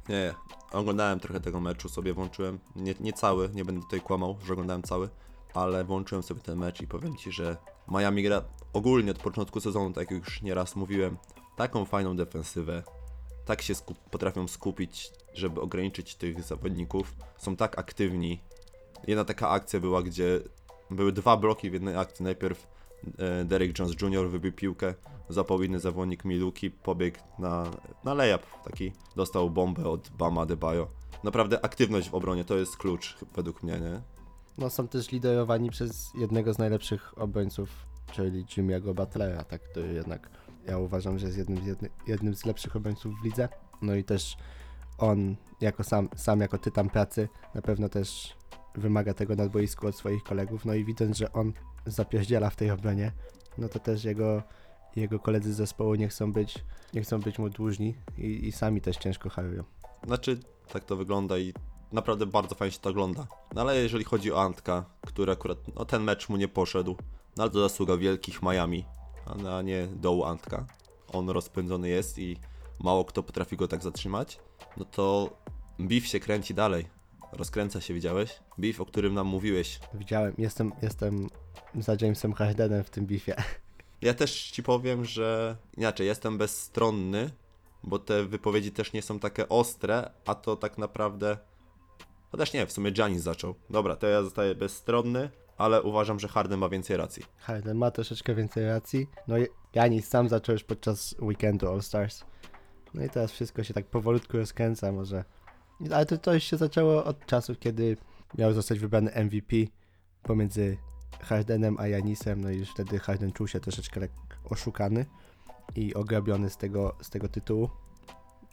Nie, oglądałem trochę tego meczu, sobie włączyłem. Nie, nie cały, nie będę tutaj kłamał, że oglądałem cały, ale włączyłem sobie ten mecz i powiem Ci, że Miami gra ogólnie od początku sezonu, tak jak już nieraz mówiłem, taką fajną defensywę. Tak się skup- potrafią skupić, żeby ograniczyć tych zawodników. Są tak aktywni. Jedna taka akcja była, gdzie były dwa bloki w jednej akcji. Najpierw Derek Jones Jr. wybił piłkę, zapał zawodnik Miluki, pobiegł na, na layup, taki dostał bombę od Bama Debajo. Naprawdę aktywność w obronie to jest klucz według mnie, nie? No są też liderowani przez jednego z najlepszych obrońców, czyli Jimmy'ego Butlera, tak, który jednak ja uważam, że jest jednym z, jedny, jednym z lepszych obrońców w lidze. No i też on jako sam, sam jako tytan pracy na pewno też wymaga tego na boisku od swoich kolegów. No i widząc, że on zapierdziela w tej obronie, no to też jego, jego koledzy z zespołu nie chcą być, nie chcą być mu dłużni i, i sami też ciężko harują. Znaczy, tak to wygląda i naprawdę bardzo fajnie się to ogląda. No ale jeżeli chodzi o Antka, który akurat, no ten mecz mu nie poszedł, no ale to zasługa wielkich Miami, a nie dołu Antka. On rozpędzony jest i mało kto potrafi go tak zatrzymać. No to Beef się kręci dalej. Rozkręca się, widziałeś? Beef, o którym nam mówiłeś. Widziałem, jestem, jestem za Jamesem Hardenem w tym bifie. Ja też ci powiem, że inaczej, jestem bezstronny, bo te wypowiedzi też nie są takie ostre, a to tak naprawdę. Chociaż nie, w sumie Giannis zaczął. Dobra, to ja zostaję bezstronny, ale uważam, że Harden ma więcej racji. Harden ma troszeczkę więcej racji. No i Janis sam zaczął już podczas weekendu All Stars. No i teraz wszystko się tak powolutku rozkręca może. Ale to, to się zaczęło od czasów, kiedy miał zostać wybrany MVP pomiędzy Hardenem a Janisem. No i już wtedy Harden czuł się troszeczkę lek- oszukany i ograbiony z tego, z tego tytułu.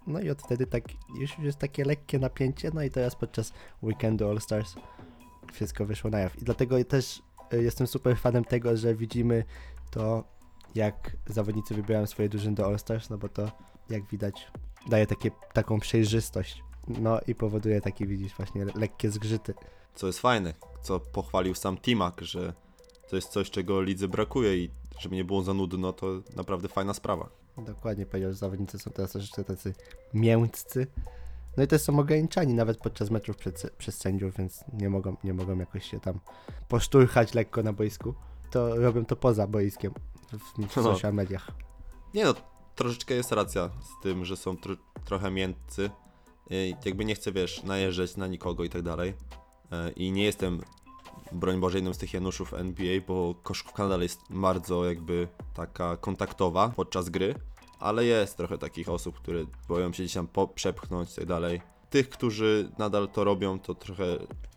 No i od wtedy tak już jest takie lekkie napięcie. No i teraz podczas weekendu All Stars wszystko wyszło na jaw. I dlatego też y, jestem super fanem tego, że widzimy to, jak zawodnicy wybierają swoje drużyny do All-Stars, no bo to, jak widać, daje takie, taką przejrzystość. No i powoduje takie, widzisz, właśnie le- lekkie zgrzyty. Co jest fajne, co pochwalił sam Timak, że To jest coś, czego lidze brakuje i żeby nie było za nudno, to naprawdę fajna sprawa. Dokładnie powiedział, że zawodnicy są teraz troszeczkę tacy mięccy. No i też są ograniczani nawet podczas meczów przed, przez sędziów, więc nie mogą, nie mogą jakoś się tam poszturchać lekko na boisku. To robią to poza boiskiem, w, w No. social mediach. Nie no, troszeczkę jest racja z tym, że są tro trochę miętcy. Jakby nie chcę, wiesz, najeżdżać na nikogo i tak dalej. E, I nie jestem, broń Boże, jednym z tych Januszów NBA, bo koszykówka nadal jest bardzo jakby taka kontaktowa podczas gry. Ale jest trochę takich osób, które boją się gdzieś tam przepchnąć i tak dalej. Tych, którzy nadal to robią, to trochę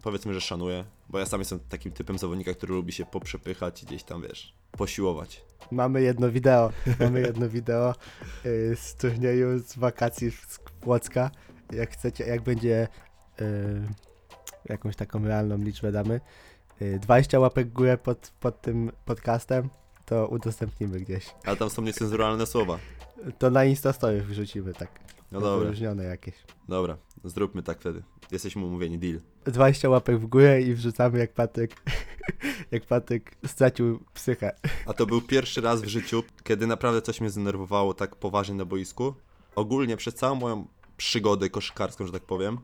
powiedzmy, że szanuję. Bo ja sam jestem takim typem zawodnika, który lubi się poprzepychać i gdzieś tam, wiesz, posiłować. Mamy jedno wideo, mamy jedno wideo y, z turnieju z wakacji z Płocka. Jak chcecie, jak będzie y, jakąś taką realną liczbę damy, y, 20 łapek w górę pod, pod tym podcastem, to udostępnimy gdzieś. Ale tam są niecenzuralne słowa. To na Instastory wrzucimy, tak. No dobra. Wyróżnione jakieś. Dobra, zróbmy tak wtedy. Jesteśmy umówieni, deal. 20 łapek w górę i wrzucamy jak Patryk, jak Patryk stracił psychę. A to był pierwszy raz w życiu, kiedy naprawdę coś mnie zdenerwowało tak poważnie na boisku. Ogólnie przez całą moją przygodę koszykarską, że tak powiem,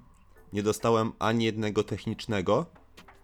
nie dostałem ani jednego technicznego.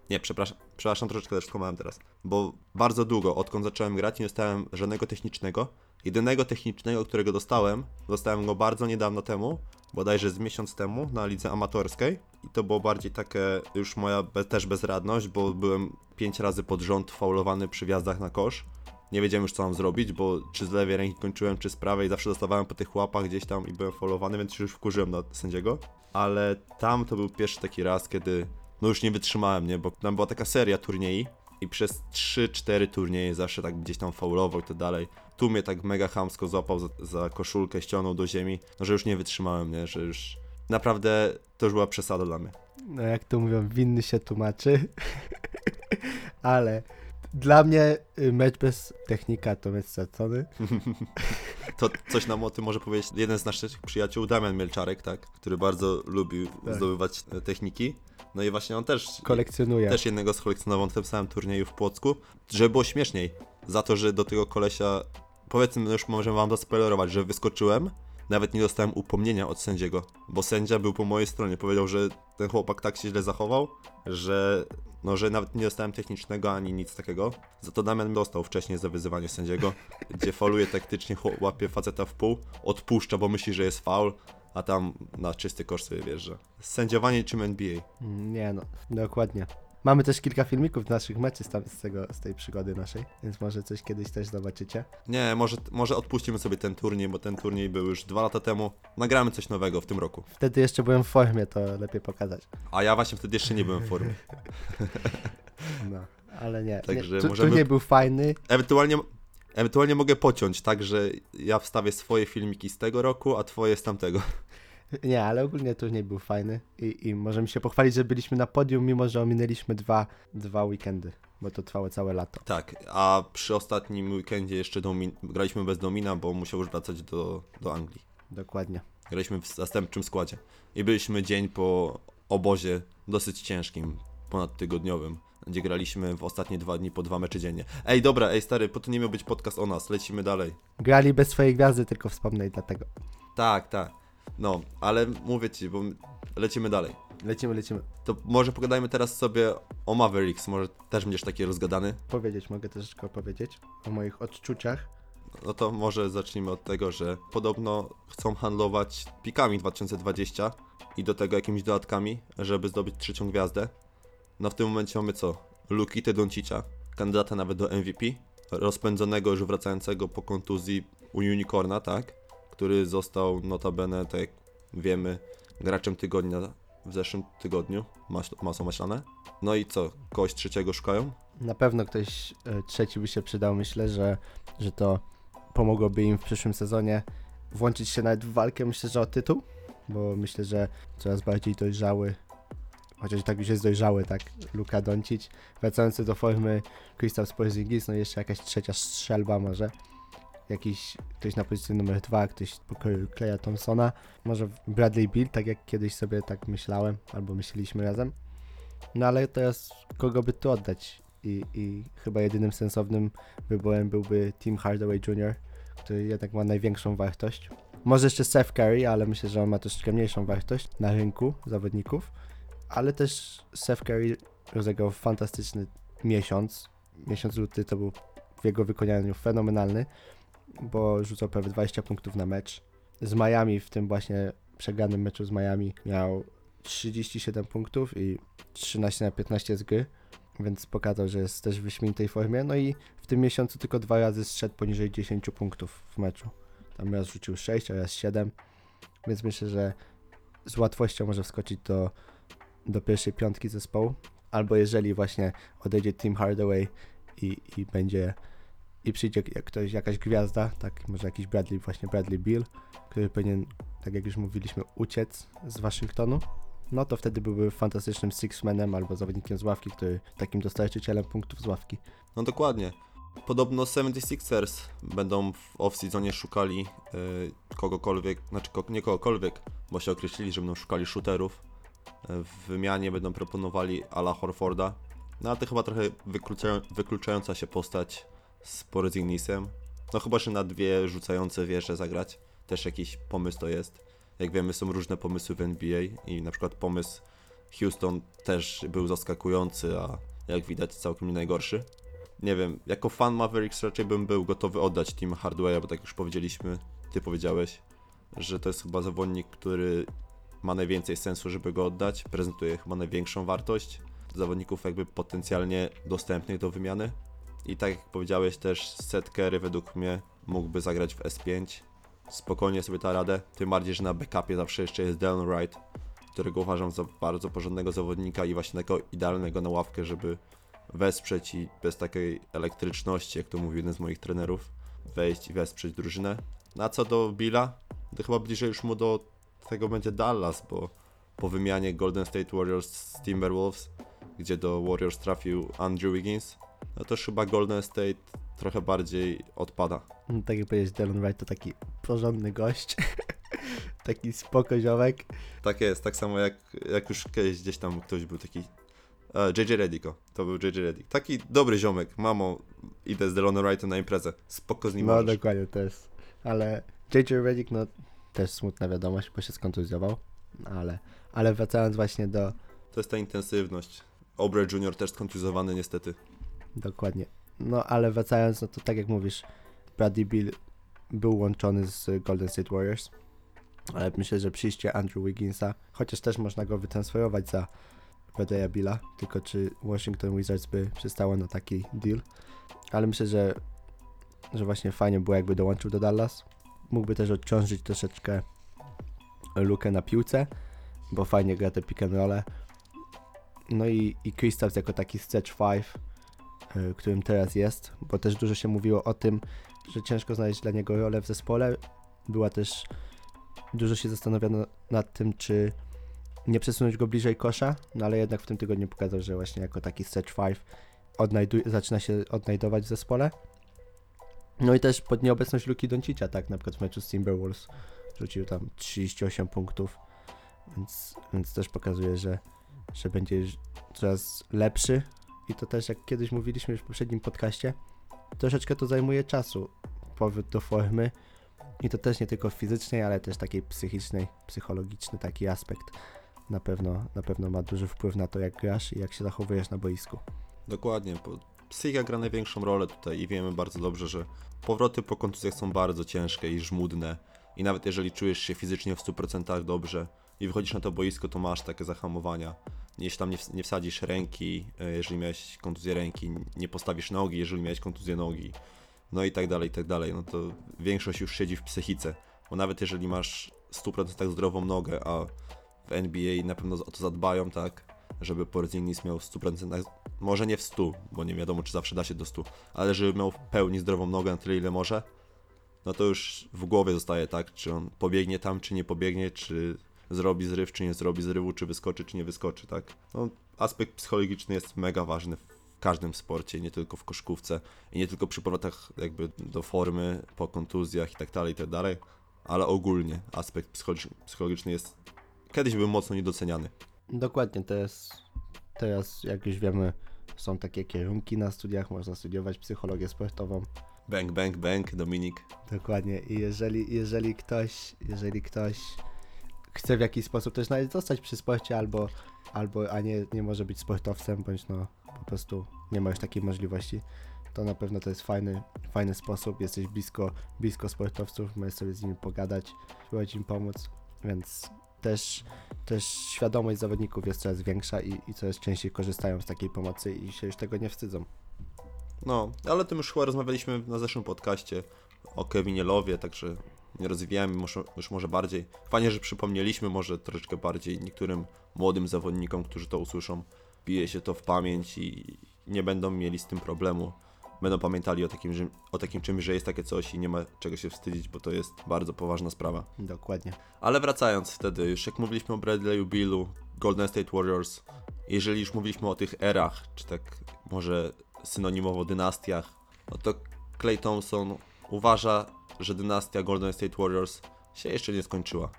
Nie, przepraszam, przepraszam, troszeczkę też skłamałem teraz. Bo bardzo długo, odkąd zacząłem grać, nie dostałem żadnego technicznego. Jedynego technicznego, którego dostałem, dostałem go bardzo niedawno temu, bodajże z miesiąc temu na lidze amatorskiej. I to było bardziej takie już moja be, też bezradność, bo byłem pięć razy pod rząd faulowany przy wjazdach na kosz. Nie wiedziałem już co mam zrobić, bo czy z lewej ręki kończyłem, czy z prawej, zawsze dostawałem po tych łapach gdzieś tam i byłem faulowany, więc się już wkurzyłem na sędziego. Ale tam to był pierwszy taki raz, kiedy no już nie wytrzymałem, nie, bo tam była taka seria turniej i przez 3-4 turnieje zawsze tak gdzieś tam faulował i tak dalej. Tu mnie tak mega chamsko złapał za, za koszulkę, ściągnął do ziemi, no że już nie wytrzymałem, nie, że już naprawdę to już była przesada dla mnie. No jak to mówią, winny się tłumaczy. Ale dla mnie y, mecz bez technika to mecz stracony. To coś nam o tym może powiedzieć jeden z naszych przyjaciół, Damian Mielczarek, tak, który bardzo lubił Tak. zdobywać e, techniki. No i właśnie on też Kolekcjonuje. też jednego skolekcjonował na tym samym turnieju w Płocku, żeby było śmieszniej. Za to, że do tego kolesia, powiedzmy, no już możemy wam zaspoilerować, że wyskoczyłem, nawet nie dostałem upomnienia od sędziego, bo sędzia był po mojej stronie. Powiedział, że ten chłopak tak się źle zachował, że no, że nawet nie dostałem technicznego ani nic takiego. Za to Damian dostał wcześniej za wyzywanie sędziego, gdzie fauluje taktycznie, łapie faceta w pół, odpuszcza, bo myśli, że jest faul, a tam na czysty kosz sobie wjeżdża. Sędziowanie czym NBA. Mm, Nie no, dokładnie. Mamy też kilka filmików naszych meczy z, tam, z, tego, z tej przygody naszej, więc może coś kiedyś też zobaczycie. Nie, może, może odpuścimy sobie ten turniej, bo ten turniej był już dwa lata temu. Nagramy coś nowego w tym roku. Wtedy jeszcze byłem w formie, to lepiej pokazać. A ja właśnie wtedy jeszcze nie byłem w formie. No, ale nie. Także nie. Tu, możemy- Turniej był fajny. Ewentualnie, ewentualnie mogę pociąć, tak, że ja wstawię swoje filmiki z tego roku, a twoje z tamtego. Nie, ale ogólnie turniej był fajny i, i możemy się pochwalić, że byliśmy na podium, mimo że ominęliśmy dwa, dwa weekendy, bo to trwało całe lato. Tak, a przy ostatnim weekendzie jeszcze domin- graliśmy bez Domina, bo musiał już wracać do, do Anglii. Dokładnie. Graliśmy w zastępczym składzie. I byliśmy dzień po obozie dosyć ciężkim, ponadtygodniowym, gdzie graliśmy w ostatnie dwa dni po dwa mecze dziennie. Ej, dobra, ej stary, po to nie miał być podcast o nas, lecimy dalej. Grali bez swojej gwiazdy, tylko wspomnę i dlatego. Tak, tak. No, ale mówię ci, bo lecimy dalej. Lecimy, lecimy. To może pogadajmy teraz sobie o Mavericks, może też będziesz taki rozgadany. Powiedzieć, mogę troszeczkę opowiedzieć o moich odczuciach. No to może zacznijmy od tego, że podobno chcą handlować pikami 2020 i do tego jakimiś dodatkami, żeby zdobyć trzecią gwiazdę. No w tym momencie mamy co? Lukitę Doncicia, kandydata nawet do MVP, rozpędzonego już wracającego po kontuzji u Unicorna, tak? Który został notabene, tak jak wiemy, graczem tygodnia w zeszłym tygodniu, mas masło maślane. No i co? Kogoś trzeciego szukają? Na pewno ktoś e, trzeci by się przydał. Myślę, że, że to pomogłoby im w przyszłym sezonie włączyć się nawet w walkę, myślę, że o tytuł, bo myślę, że coraz bardziej dojrzały, chociaż tak już jest dojrzały, tak, Luka Doncic, wracający do formy Kristaps Porzingis, no jeszcze jakaś trzecia strzelba może, jakiś ktoś na pozycji numer dwa, ktoś pokroju Kleja Thompsona, może Bradley Bill, tak jak kiedyś sobie tak myślałem, albo myśleliśmy razem. No ale teraz kogo by tu oddać? i, i chyba jedynym sensownym wyborem byłby Tim Hardaway Jr., który jednak ma największą wartość. Może jeszcze Seth Curry, ale myślę, że on ma troszeczkę mniejszą wartość na rynku zawodników, ale też Seth Curry rozegrał fantastyczny miesiąc. Miesiąc luty to był w jego wykonaniu fenomenalny, bo rzucał prawie 20 punktów na mecz. Z Miami w tym właśnie przegranym meczu z Miami miał 37 punktów i 13 na 15 z gry, więc pokazał, że jest też w wyśmienitej formie. No i w tym miesiącu tylko dwa razy zszedł poniżej 10 punktów w meczu. Tam raz rzucił 6, a raz 7, więc myślę, że z łatwością może wskoczyć do, do pierwszej piątki zespołu. Albo jeżeli właśnie odejdzie Tim Hardaway i, i będzie i przyjdzie ktoś, jakaś gwiazda, tak, może jakiś Bradley, właśnie Bradley Bill, który powinien, tak jak już mówiliśmy, uciec z Waszyngtonu, no to wtedy byłby fantastycznym six-manem albo zawodnikiem z ławki, który takim dostarczycielem punktów z ławki. No dokładnie. Podobno 76ers będą w off-seasonie szukali y, kogokolwiek, znaczy nie kogokolwiek, bo się określili, że będą szukali shooterów. Y, w wymianie będą proponowali Ala Horforda. No ale to chyba trochę wykluczają, wykluczająca się postać z Porzingnisem. No chyba, że na dwie rzucające wieże zagrać. Też jakiś pomysł to jest. Jak wiemy, są różne pomysły w NBA i na przykład pomysł Houston też był zaskakujący, a jak widać całkiem nie najgorszy. Nie wiem, jako fan Mavericks raczej bym był gotowy oddać Team Hardware, bo tak już powiedzieliśmy, ty powiedziałeś, że to jest chyba zawodnik, który ma najwięcej sensu, żeby go oddać, prezentuje chyba największą wartość zawodników jakby potencjalnie dostępnych do wymiany. I tak jak powiedziałeś też, Seth Curry według mnie mógłby zagrać w S5, spokojnie sobie da radę, tym bardziej, że na backupie zawsze jeszcze jest Dylan Wright, którego uważam za bardzo porządnego zawodnika i właśnie takiego idealnego na ławkę, żeby wesprzeć i bez takiej elektryczności, jak to mówił jeden z moich trenerów, wejść i wesprzeć drużynę. No a co do Billa, to chyba bliżej już mu do tego będzie Dallas, bo po wymianie Golden State Warriors z Timberwolves, gdzie do Warriors trafił Andrew Wiggins, no to chyba Golden State trochę bardziej odpada. No, tak jak powiedzieć, Dylan Wright to taki porządny gość, taki spokoziomek. Tak jest, tak samo jak, jak już kiedyś gdzieś tam ktoś był taki. E, JJ Redick, to był JJ Redick. Taki dobry ziomek, mamo, idę z Delonem Wrightem na imprezę. Spoko z nim No możesz. dokładnie, to jest. Ale JJ Redick, no też smutna wiadomość, bo się skontuzjował. Ale, ale wracając właśnie do, To jest ta intensywność. Obre Junior też skontuzowany niestety. Dokładnie. No ale wracając, no to tak jak mówisz, Bradley Bill był łączony z Golden State Warriors, ale myślę, że przyjście Andrew Wigginsa, chociaż też można go wytransferować za Bradley'a Billa, tylko czy Washington Wizards by przystało na taki deal, ale myślę, że, że właśnie fajnie było jakby dołączył do Dallas. Mógłby też odciążyć troszeczkę lukę na piłce, bo fajnie gra te pick and rolle. No i, i Kristaps jako taki stretch five którym teraz jest, bo też dużo się mówiło o tym, że ciężko znaleźć dla niego rolę w zespole. Była też, dużo się zastanowiono nad tym, czy nie przesunąć go bliżej kosza, no ale jednak w tym tygodniu pokazał, że właśnie jako taki stretch five zaczyna się odnajdować w zespole. No i też pod nieobecność Luki Doncicia, tak, na przykład w meczu z Timberwolves rzucił tam 38 punktów, więc, więc też pokazuje, że, że będzie coraz lepszy, i to też, jak kiedyś mówiliśmy już w poprzednim podcaście, troszeczkę to zajmuje czasu, powrót do formy. I to też nie tylko fizycznej, ale też takiej psychicznej, psychologiczny taki aspekt. Na pewno, na pewno ma duży wpływ na to, jak grasz i jak się zachowujesz na boisku. Dokładnie, psychika gra największą rolę tutaj i wiemy bardzo dobrze, że powroty po kontuzjach są bardzo ciężkie i żmudne. I nawet jeżeli czujesz się fizycznie w 100% dobrze i wychodzisz na to boisko, to masz takie zahamowania. Jeśli tam nie, nie wsadzisz ręki, e, jeżeli miałeś kontuzję ręki, nie postawisz nogi, jeżeli miałeś kontuzję nogi, no i tak dalej, i tak dalej, no to większość już siedzi w psychice. Bo nawet jeżeli masz w 100% zdrową nogę, a w NBA na pewno o to zadbają, tak, żeby Porzingis miał w 100%, może nie w 100, bo nie wiadomo czy zawsze da się do 100, ale żeby miał w pełni zdrową nogę na tyle ile może, no to już w głowie zostaje tak, czy on pobiegnie tam, czy nie pobiegnie, czy zrobi zryw, czy nie zrobi zrywu, czy wyskoczy, czy nie wyskoczy, tak. No, aspekt psychologiczny jest mega ważny w każdym sporcie, nie tylko w koszkówce i nie tylko przy powrotach jakby do formy, po kontuzjach i tak dalej, i tak dalej, ale ogólnie aspekt psychologicz- psychologiczny jest kiedyś był mocno niedoceniany. Dokładnie, to jest teraz, jak już wiemy, są takie kierunki na studiach, można studiować psychologię sportową. Bang, bang, bang, Dominik. Dokładnie. I jeżeli, jeżeli ktoś, jeżeli ktoś chce w jakiś sposób też nawet zostać przy sporcie albo, albo a nie, nie może być sportowcem, bądź no po prostu nie ma już takiej możliwości, to na pewno to jest fajny, fajny sposób. Jesteś blisko, blisko sportowców, możesz sobie z nimi pogadać, spróbować im pomóc, więc też, też świadomość zawodników jest coraz większa i, i coraz częściej korzystają z takiej pomocy i się już tego nie wstydzą. No, ale o tym już chyba rozmawialiśmy na zeszłym podcaście o Kevinie Lowie, także rozwijamy już, już może bardziej. Fajnie, że przypomnieliśmy może troszeczkę bardziej niektórym młodym zawodnikom, którzy to usłyszą. Bije się to w pamięć i nie będą mieli z tym problemu. Będą pamiętali o takim, że, o takim czymś, że jest takie coś i nie ma czego się wstydzić, bo to jest bardzo poważna sprawa. Dokładnie. Ale wracając wtedy, już jak mówiliśmy o Bradley'u Billu, Golden State Warriors, jeżeli już mówiliśmy o tych erach, czy tak może synonimowo dynastiach, no to Clay Thompson uważa, że dynastia Golden State Warriors się jeszcze nie skończyła.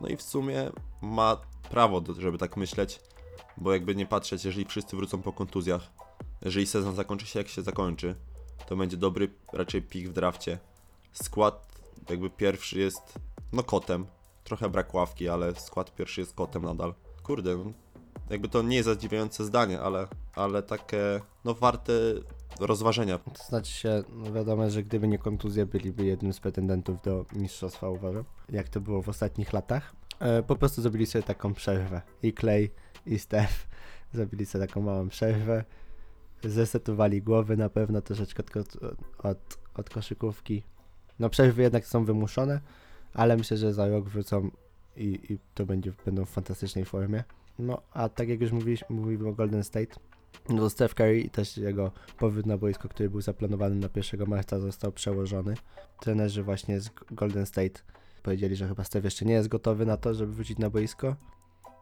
No i w sumie ma prawo, żeby tak myśleć, bo jakby nie patrzeć, jeżeli wszyscy wrócą po kontuzjach, jeżeli sezon zakończy się jak się zakończy, to będzie dobry raczej pik w drafcie. Skład jakby pierwszy jest no kotem. Trochę brak ławki, ale skład pierwszy jest kotem nadal. Kurde, no, jakby to nie jest zadziwiające zdanie, ale, ale takie no warte rozważenia. To znaczy się, no wiadomo, że gdyby nie kontuzje, byliby jednym z pretendentów do mistrzostwa, uważam. Jak to było w ostatnich latach. E, po prostu zrobili sobie taką przerwę. I Clay, i Steph zrobili sobie taką małą przerwę. Zesetowali głowy na pewno troszeczkę od, od, od koszykówki. No przerwy jednak są wymuszone, ale myślę, że za rok wrócą i, i to będzie, będą w fantastycznej formie. No, a tak jak już mówiliśmy, mówimy o Golden State, no to Steph Curry i też jego powrót na boisko, który był zaplanowany na 1 marca, został przełożony. Trenerzy właśnie z Golden State powiedzieli, że chyba Steph jeszcze nie jest gotowy na to, żeby wrócić na boisko.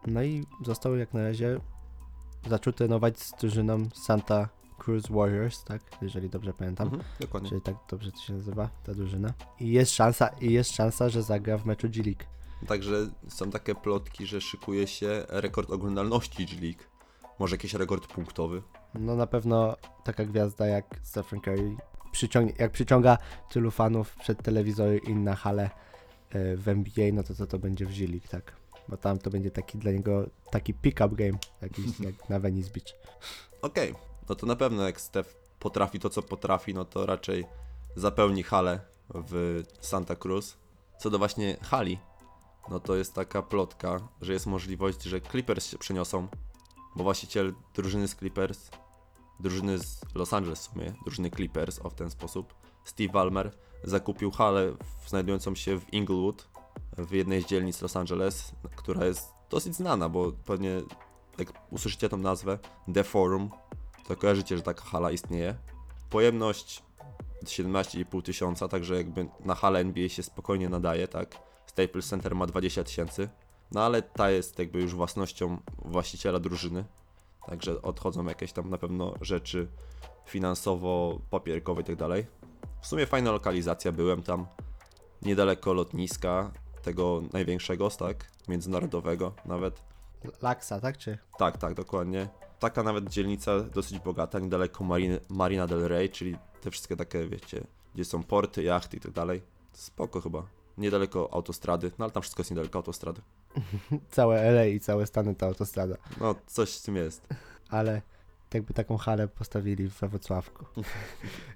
No i został jak na razie zaczął trenować z drużyną Santa Cruz Warriors, tak? Jeżeli dobrze pamiętam. Mhm, dokładnie. Czyli tak dobrze to się nazywa, ta drużyna. I jest szansa, i jest szansa, że zagra w meczu G League. Także są takie plotki, że szykuje się rekord oglądalności G League. Może jakiś rekord punktowy. No na pewno taka gwiazda jak Stephen Curry przyciągnie, jak przyciąga tylu fanów przed telewizory i na hale e, w NBA, no to co to będzie w G League, tak? Bo tam to będzie taki dla niego taki pick-up game, jakiś jak na Venice Beach. Okej, no to na pewno jak Steph potrafi to, co potrafi, no to raczej zapełni halę w Santa Cruz. Co do właśnie hali, no to jest taka plotka, że jest możliwość, że Clippers się przeniosą, bo właściciel drużyny z Clippers, drużyny z Los Angeles w sumie, drużyny Clippers, o w ten sposób, Steve Ballmer zakupił halę w- znajdującą się w Inglewood, w jednej z dzielnic Los Angeles, która jest dosyć znana, bo pewnie jak usłyszycie tą nazwę, The Forum, to kojarzycie, że taka hala istnieje. Pojemność 17,5 tysiąca, także jakby na halę NBA się spokojnie nadaje, tak. Staples Center ma 20 tysięcy, no ale ta jest jakby już własnością właściciela drużyny, także odchodzą jakieś tam na pewno rzeczy finansowo-papierkowe i tak dalej. W sumie fajna lokalizacja, byłem tam niedaleko lotniska, tego największego, tak, międzynarodowego nawet. Laksa, tak? Czy? Tak, tak, dokładnie. Taka nawet dzielnica dosyć bogata, niedaleko Marina, Marina del Rey, czyli te wszystkie takie, wiecie, gdzie są porty, jachty i tak dalej. Spoko chyba. Niedaleko autostrady, no ale tam wszystko jest niedaleko autostrady. Całe LA i całe Stany to autostrada. No, coś z tym jest. Ale jakby taką halę postawili we Wrocławku.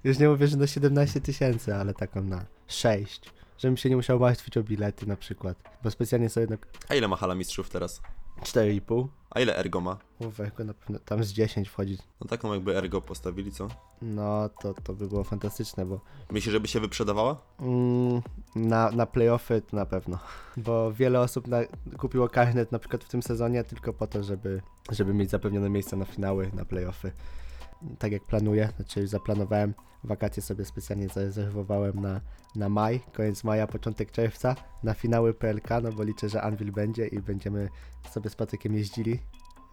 Już nie mówię, że na 17 tysięcy, ale taką na 6. Żebym się nie musiał martwić o bilety na przykład. Bo specjalnie sobie na A ile ma hala mistrzów teraz? 4,5. A ile Ergo ma? Uwego, na pewno tam z 10 wchodzi. No taką jakby Ergo postawili, co? No to, to by było fantastyczne, bo Myślisz, żeby się wyprzedawała? mm, na, na playoffy to na pewno. Bo wiele osób na, kupiło karnet na przykład w tym sezonie tylko po to, żeby, żeby mieć zapewnione miejsca na finały, na playoffy. Tak jak planuję, znaczy już zaplanowałem, wakacje sobie specjalnie zarezerwowałem na, na maj, koniec maja, początek czerwca, na finały PLK, no bo liczę, że Anvil będzie i będziemy sobie z Patrykiem jeździli.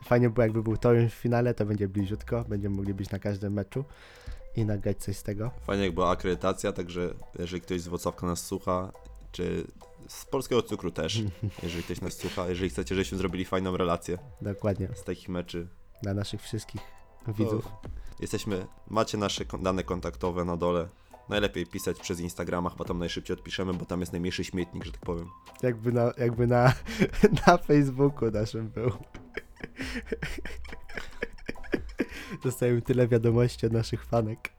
Fajnie było jakby był Toruń w finale, to będzie bliziutko, będziemy mogli być na każdym meczu i nagrać coś z tego. Fajnie jak była akredytacja, także jeżeli ktoś z Wrocławka nas słucha, czy z Polskiego Cukru też, jeżeli ktoś nas słucha, jeżeli chcecie, żebyśmy zrobili fajną relację Dokładnie, z takich meczy, dla naszych wszystkich widzów. Jesteśmy, macie nasze dane kontaktowe na dole. Najlepiej pisać przez Instagrama, chyba tam najszybciej odpiszemy, bo tam jest najmniejszy śmietnik, że tak powiem. Jakby na, jakby na, na Facebooku naszym był. Dostajemy tyle wiadomości od naszych fanek.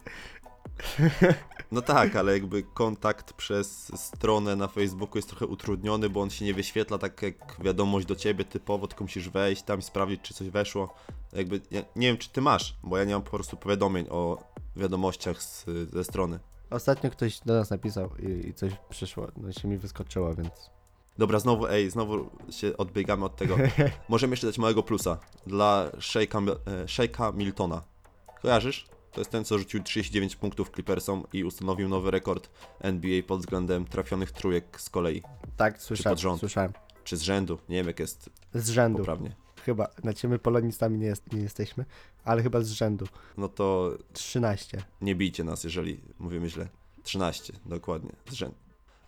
No tak, ale jakby kontakt przez stronę na Facebooku jest trochę utrudniony, bo on się nie wyświetla tak jak wiadomość do ciebie typowo, tylko musisz wejść tam i sprawdzić, czy coś weszło. Jakby, ja nie wiem, czy ty masz, bo ja nie mam po prostu powiadomień o wiadomościach z, ze strony. Ostatnio ktoś do nas napisał i, i coś przyszło, no się mi wyskoczyło, więc Dobra, znowu, ej, znowu się odbiegamy od tego. Możemy jeszcze dać małego plusa dla Shake'a, e, Shake'a Miltona. Kojarzysz? To jest ten, co rzucił 39 punktów Clippersom i ustanowił nowy rekord NBA pod względem trafionych trójek z kolei. tak, słyszałem, pod rząd? słyszałem. Czy z rzędu, nie wiem jak jest Z rzędu, poprawnie. Chyba, znaczy my polonistami nie, jest, nie jesteśmy, ale chyba z rzędu. No to 13. nie bijcie nas, jeżeli mówimy źle. 13, dokładnie, z rzędu.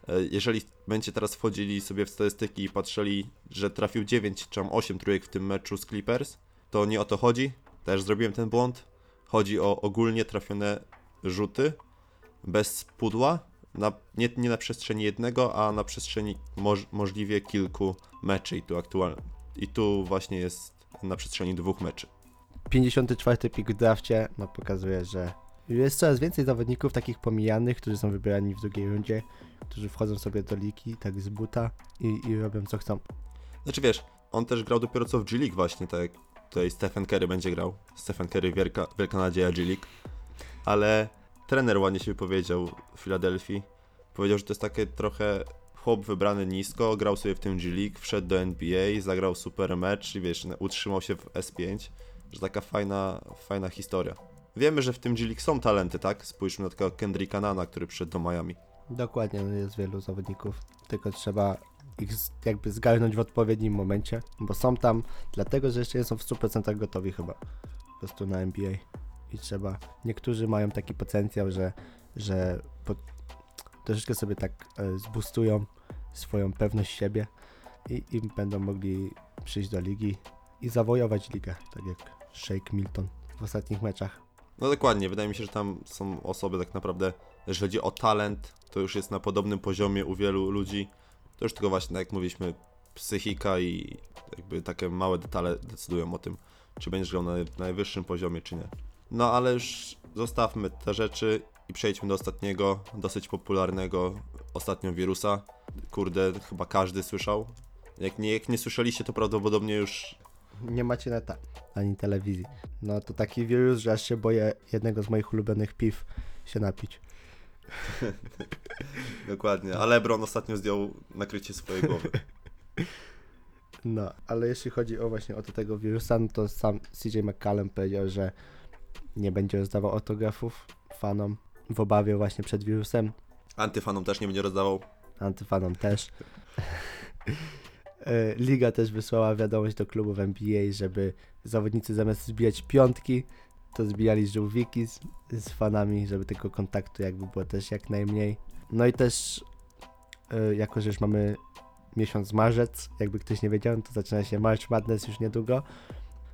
E, Jeżeli będziecie teraz wchodzili sobie w statystyki i patrzyli, że trafił 9 czy tam 8 trójek w tym meczu z Clippers, to nie o to chodzi. Też zrobiłem ten błąd. Chodzi o ogólnie trafione rzuty bez pudła, na, nie, nie na przestrzeni jednego, a na przestrzeni moż, możliwie kilku meczy i tu aktualnie. I tu właśnie jest na przestrzeni dwóch meczy. 54 pik w drafcie, no pokazuje, że jest coraz więcej zawodników takich pomijanych, którzy są wybierani w drugiej rundzie, którzy wchodzą sobie do ligi tak z buta i, i robią co chcą. Znaczy wiesz, on też grał dopiero co w G League właśnie, tak jak tutaj Stephen Curry będzie grał. Stephen Curry, wielka, wielka nadzieja G League. Ale trener ładnie się wypowiedział w Filadelfii. Powiedział, że to jest takie trochę chłop wybrany nisko, grał sobie w tym G League, wszedł do NBA, zagrał super mecz i wiesz, utrzymał się w S5. Że taka fajna, fajna historia. Wiemy, że w tym G League są talenty, tak? Spójrzmy na takiego Kendricka Nana, który przyszedł do Miami. Dokładnie, no jest wielu zawodników, tylko trzeba ich jakby zgarnąć w odpowiednim momencie, bo są tam dlatego, że jeszcze nie są w 100% gotowi chyba po prostu na NBA i trzeba, niektórzy mają taki potencjał, że, że po, troszeczkę sobie tak e, zbustują swoją pewność siebie i, i będą mogli przyjść do ligi i zawojować ligę, tak jak Shake Milton w ostatnich meczach. No dokładnie, wydaje mi się, że tam są osoby tak naprawdę, jeżeli chodzi o talent, to już jest na podobnym poziomie u wielu ludzi. To już tylko właśnie, tak jak mówiliśmy, psychika i jakby takie małe detale decydują o tym, czy będziesz grał na najwyższym poziomie, czy nie. No ale już zostawmy te rzeczy i przejdźmy do ostatniego, dosyć popularnego ostatnio wirusa. Kurde, chyba każdy słyszał. Jak nie, jak nie słyszeliście, to prawdopodobnie już Nie macie neta ani telewizji. No to taki wirus, że aż się boję jednego z moich ulubionych piw się napić. dokładnie. A LeBron ostatnio zdjął nakrycie swojej głowy. No, ale jeśli chodzi o właśnie o to tego wirusa, no to sam CJ McCallum powiedział, że nie będzie rozdawał autografów fanom w obawie właśnie przed wirusem, Antyfanom też nie będzie rozdawał. antyfanom też. E, Liga też wysłała wiadomość do klubów NBA, żeby zawodnicy zamiast zbijać piątki, to zbijali żółwiki z, z fanami, żeby tego kontaktu jakby było też jak najmniej. No i też, e, jako że już mamy miesiąc marzec, jakby ktoś nie wiedział, no to zaczyna się March Madness już niedługo.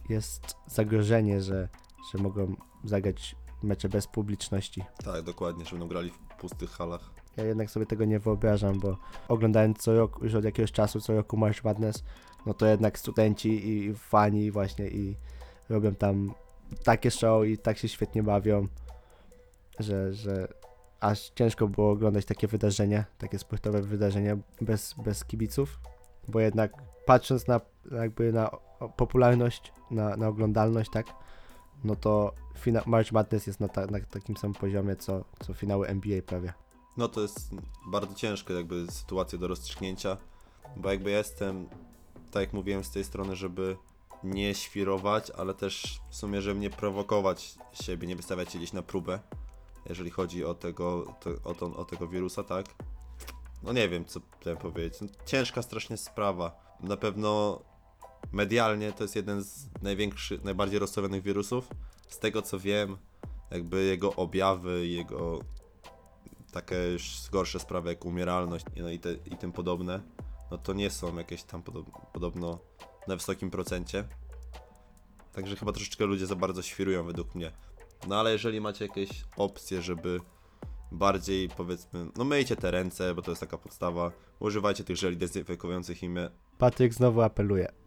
Jest zagrożenie, że, że mogą zagrać mecze bez publiczności. Tak, dokładnie, że będą grali w pustych halach. Ja jednak sobie tego nie wyobrażam, bo oglądając co roku, już od jakiegoś czasu, co roku March Madness, no to jednak studenci i fani właśnie i robią tam takie show i tak się świetnie bawią, że, że aż ciężko było oglądać takie wydarzenie, takie sportowe wydarzenie bez, bez kibiców, bo jednak patrząc na jakby na popularność, na, na oglądalność, tak, no to fina- March Madness jest na, ta, na takim samym poziomie, co, co finały NBA prawie. No to jest bardzo ciężka jakby sytuacja do rozstrzygnięcia, bo jakby ja jestem, tak jak mówiłem, z tej strony, żeby nie świrować, ale też w sumie, żeby nie prowokować siebie, nie wystawiać się gdzieś na próbę, jeżeli chodzi o tego, to, o, to, o tego wirusa, tak? No nie wiem, co powiedzieć. No, ciężka strasznie sprawa. Na pewno medialnie to jest jeden z największych, najbardziej rozstawionych wirusów. Z tego co wiem, jakby jego objawy, jego takie gorsze sprawy jak umieralność no i, te, i tym podobne, no to nie są jakieś tam podob, podobno na wysokim procencie. Także chyba troszeczkę ludzie za bardzo świrują według mnie. No ale jeżeli macie jakieś opcje, żeby bardziej powiedzmy, no myjcie te ręce, bo to jest taka podstawa. Używajcie tych żeli dezynfekujących imię. Patryk znowu apeluje.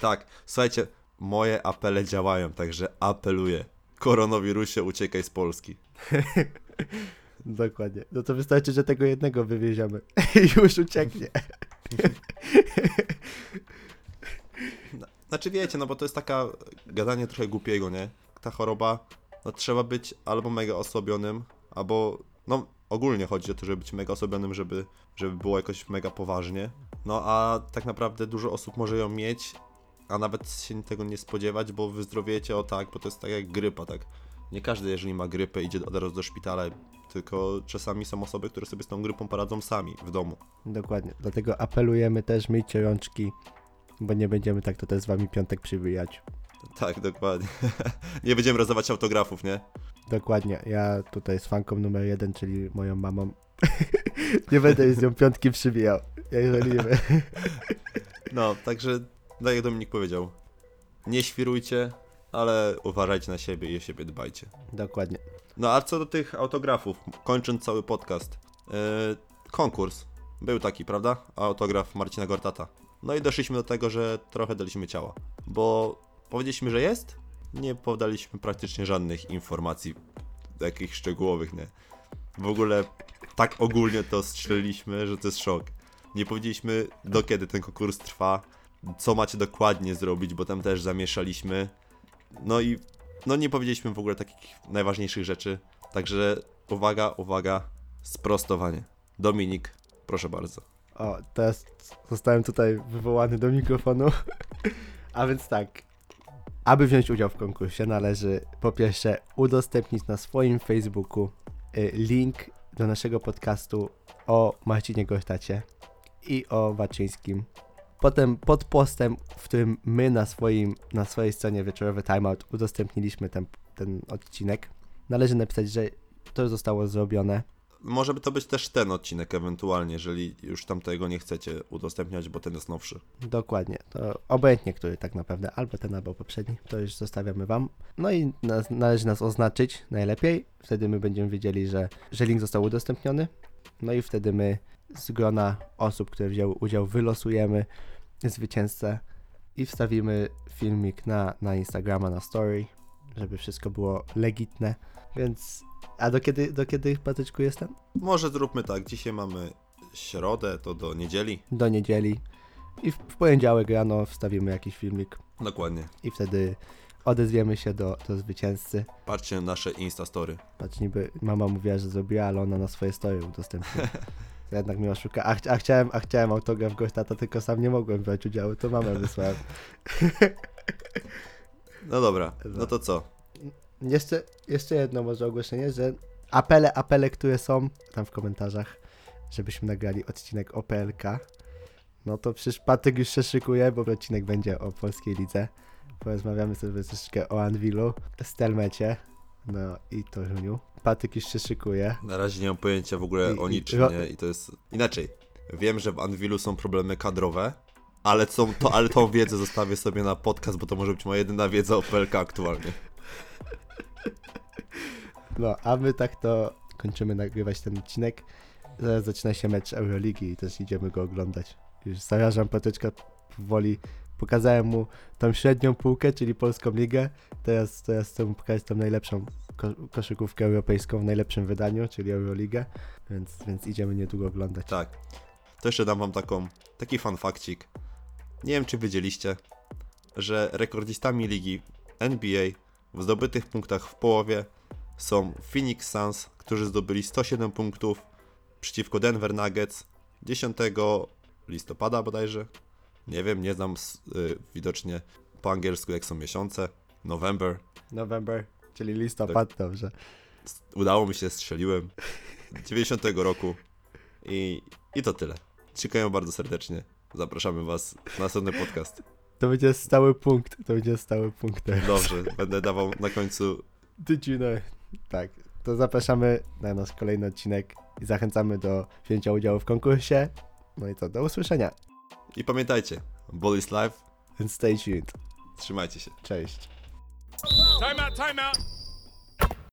Tak, słuchajcie, moje apele działają, także apeluję. Koronawirusie, uciekaj z Polski. Dokładnie. No to wystarczy, że tego jednego wywieziemy i już ucieknie. Znaczy wiecie, no bo to jest taka gadanie trochę głupiego, nie? Ta choroba, no trzeba być albo mega osłabionym, albo, no ogólnie chodzi o to, żeby być mega osłabionym, żeby, żeby było jakoś mega poważnie. No a tak naprawdę dużo osób może ją mieć, a nawet się tego nie spodziewać, bo wyzdrowiecie o tak, bo to jest tak jak grypa, tak? Nie każdy, jeżeli ma grypę, idzie od razu do szpitala, tylko czasami są osoby, które sobie z tą grypą poradzą sami w domu. Dokładnie. Dlatego apelujemy też, myjcie rączki, bo nie będziemy tak to też z wami piątek przybijać. Tak, dokładnie. nie będziemy rozdawać autografów, nie? Dokładnie. Ja tutaj z fanką numer jeden, czyli moją mamą. nie będę z nią piątki przybijał. Jeżeli my. No, także tak jak Dominik powiedział, nie świrujcie, ale uważajcie na siebie i o siebie dbajcie. Dokładnie. No a co do tych autografów, kończąc cały podcast, yy, konkurs był taki, prawda? Autograf Marcina Gortata. No i doszliśmy do tego, że trochę daliśmy ciała, bo powiedzieliśmy, że jest, nie podaliśmy praktycznie żadnych informacji takich szczegółowych, nie? W ogóle tak ogólnie to strzeliliśmy, że to jest szok. Nie powiedzieliśmy do kiedy ten konkurs trwa, co macie dokładnie zrobić, bo tam też zamieszaliśmy. No i no nie powiedzieliśmy w ogóle takich najważniejszych rzeczy. Także uwaga, uwaga, sprostowanie. Dominik, proszę bardzo. O, teraz zostałem tutaj wywołany do mikrofonu. A więc tak. Aby wziąć udział w konkursie, należy po pierwsze udostępnić na swoim Facebooku y, link do naszego podcastu o Marcinie Gortacie i o Waczyńskim. Potem pod postem, w którym my na, swoim, na swojej stronie wieczorowy timeout udostępniliśmy ten, ten odcinek, należy napisać, że to zostało zrobione. Może by to być też ten odcinek ewentualnie, jeżeli już tamtego nie chcecie udostępniać, bo ten jest nowszy. Dokładnie. To obojętnie, który tak naprawdę, albo ten, albo poprzedni, to już zostawiamy Wam. No i nas, należy nas oznaczyć najlepiej. Wtedy my będziemy wiedzieli, że, że link został udostępniony. No i wtedy my z grona osób, które wzięły udział, wylosujemy zwycięzcę i wstawimy filmik na, na Instagrama, na story, żeby wszystko było legitne. Więc. A do kiedy, do kiedy Patyczku jestem? Może zróbmy tak, dzisiaj mamy środę, to do niedzieli. Do niedzieli. I w, w poniedziałek rano wstawimy jakiś filmik. Dokładnie. i wtedy odezwiemy się do, do zwycięzcy. Patrzcie na nasze Instastory. Patrz, niby mama mówiła, że zrobiła, ale ona na swoje story udostępniła. To Jednak mnie oszuka. A, chcia- a, chciałem, a chciałem autograf Gortata, tylko sam nie mogłem brać udziału, to mamę wysłałem. No dobra, no to co? Jeszcze, jeszcze jedno może ogłoszenie, że apele, apele, które są tam w komentarzach, żebyśmy nagrali odcinek o PLK, no to przecież Patryk już się szykuje, bo odcinek będzie o polskiej lidze. Porozmawiamy sobie troszeczkę o Anwilu, Stelmecie, no i Toruniu. Patryk już się szykuje. Na razie nie mam pojęcia w ogóle I- o i- niczym, ro- nie? I to jest... Inaczej. Wiem, że w Anwilu są problemy kadrowe, ale, są to, ale tą wiedzę zostawię sobie na podcast, bo to może być moja jedyna wiedza o PLK aktualnie. No, a my tak to kończymy nagrywać ten odcinek. Zaraz zaczyna się mecz Euroligi i też idziemy go oglądać. Już zarażam Patryczka powoli. Pokazałem mu tą średnią półkę, czyli polską ligę. Teraz, teraz chcę mu pokazać tą najlepszą ko koszykówkę europejską w najlepszym wydaniu, czyli Euroligę. Więc, więc idziemy niedługo oglądać. Tak. To jeszcze dam wam taką, taki fun fakcik. Nie wiem, czy wiedzieliście, że rekordzistami ligi NBA w zdobytych punktach w połowie są Phoenix Suns, którzy zdobyli 107 punktów przeciwko Denver Nuggets 10 listopada bodajże. Nie wiem, nie znam y, widocznie po angielsku jak są miesiące. November. November, czyli listopad, dobrze. Udało mi się, strzeliłem. 90 roku. I, I to tyle. Czekają bardzo serdecznie. Zapraszamy Was na następny podcast. To będzie stały punkt, to będzie stały punkt teraz. Dobrze, będę dawał na końcu. Did you know? Tak, to zapraszamy na nasz kolejny odcinek i zachęcamy do wzięcia udziału w konkursie. No i co, do usłyszenia. I pamiętajcie, Ball is life. And stay tuned. Trzymajcie się. Cześć. Time out, time out.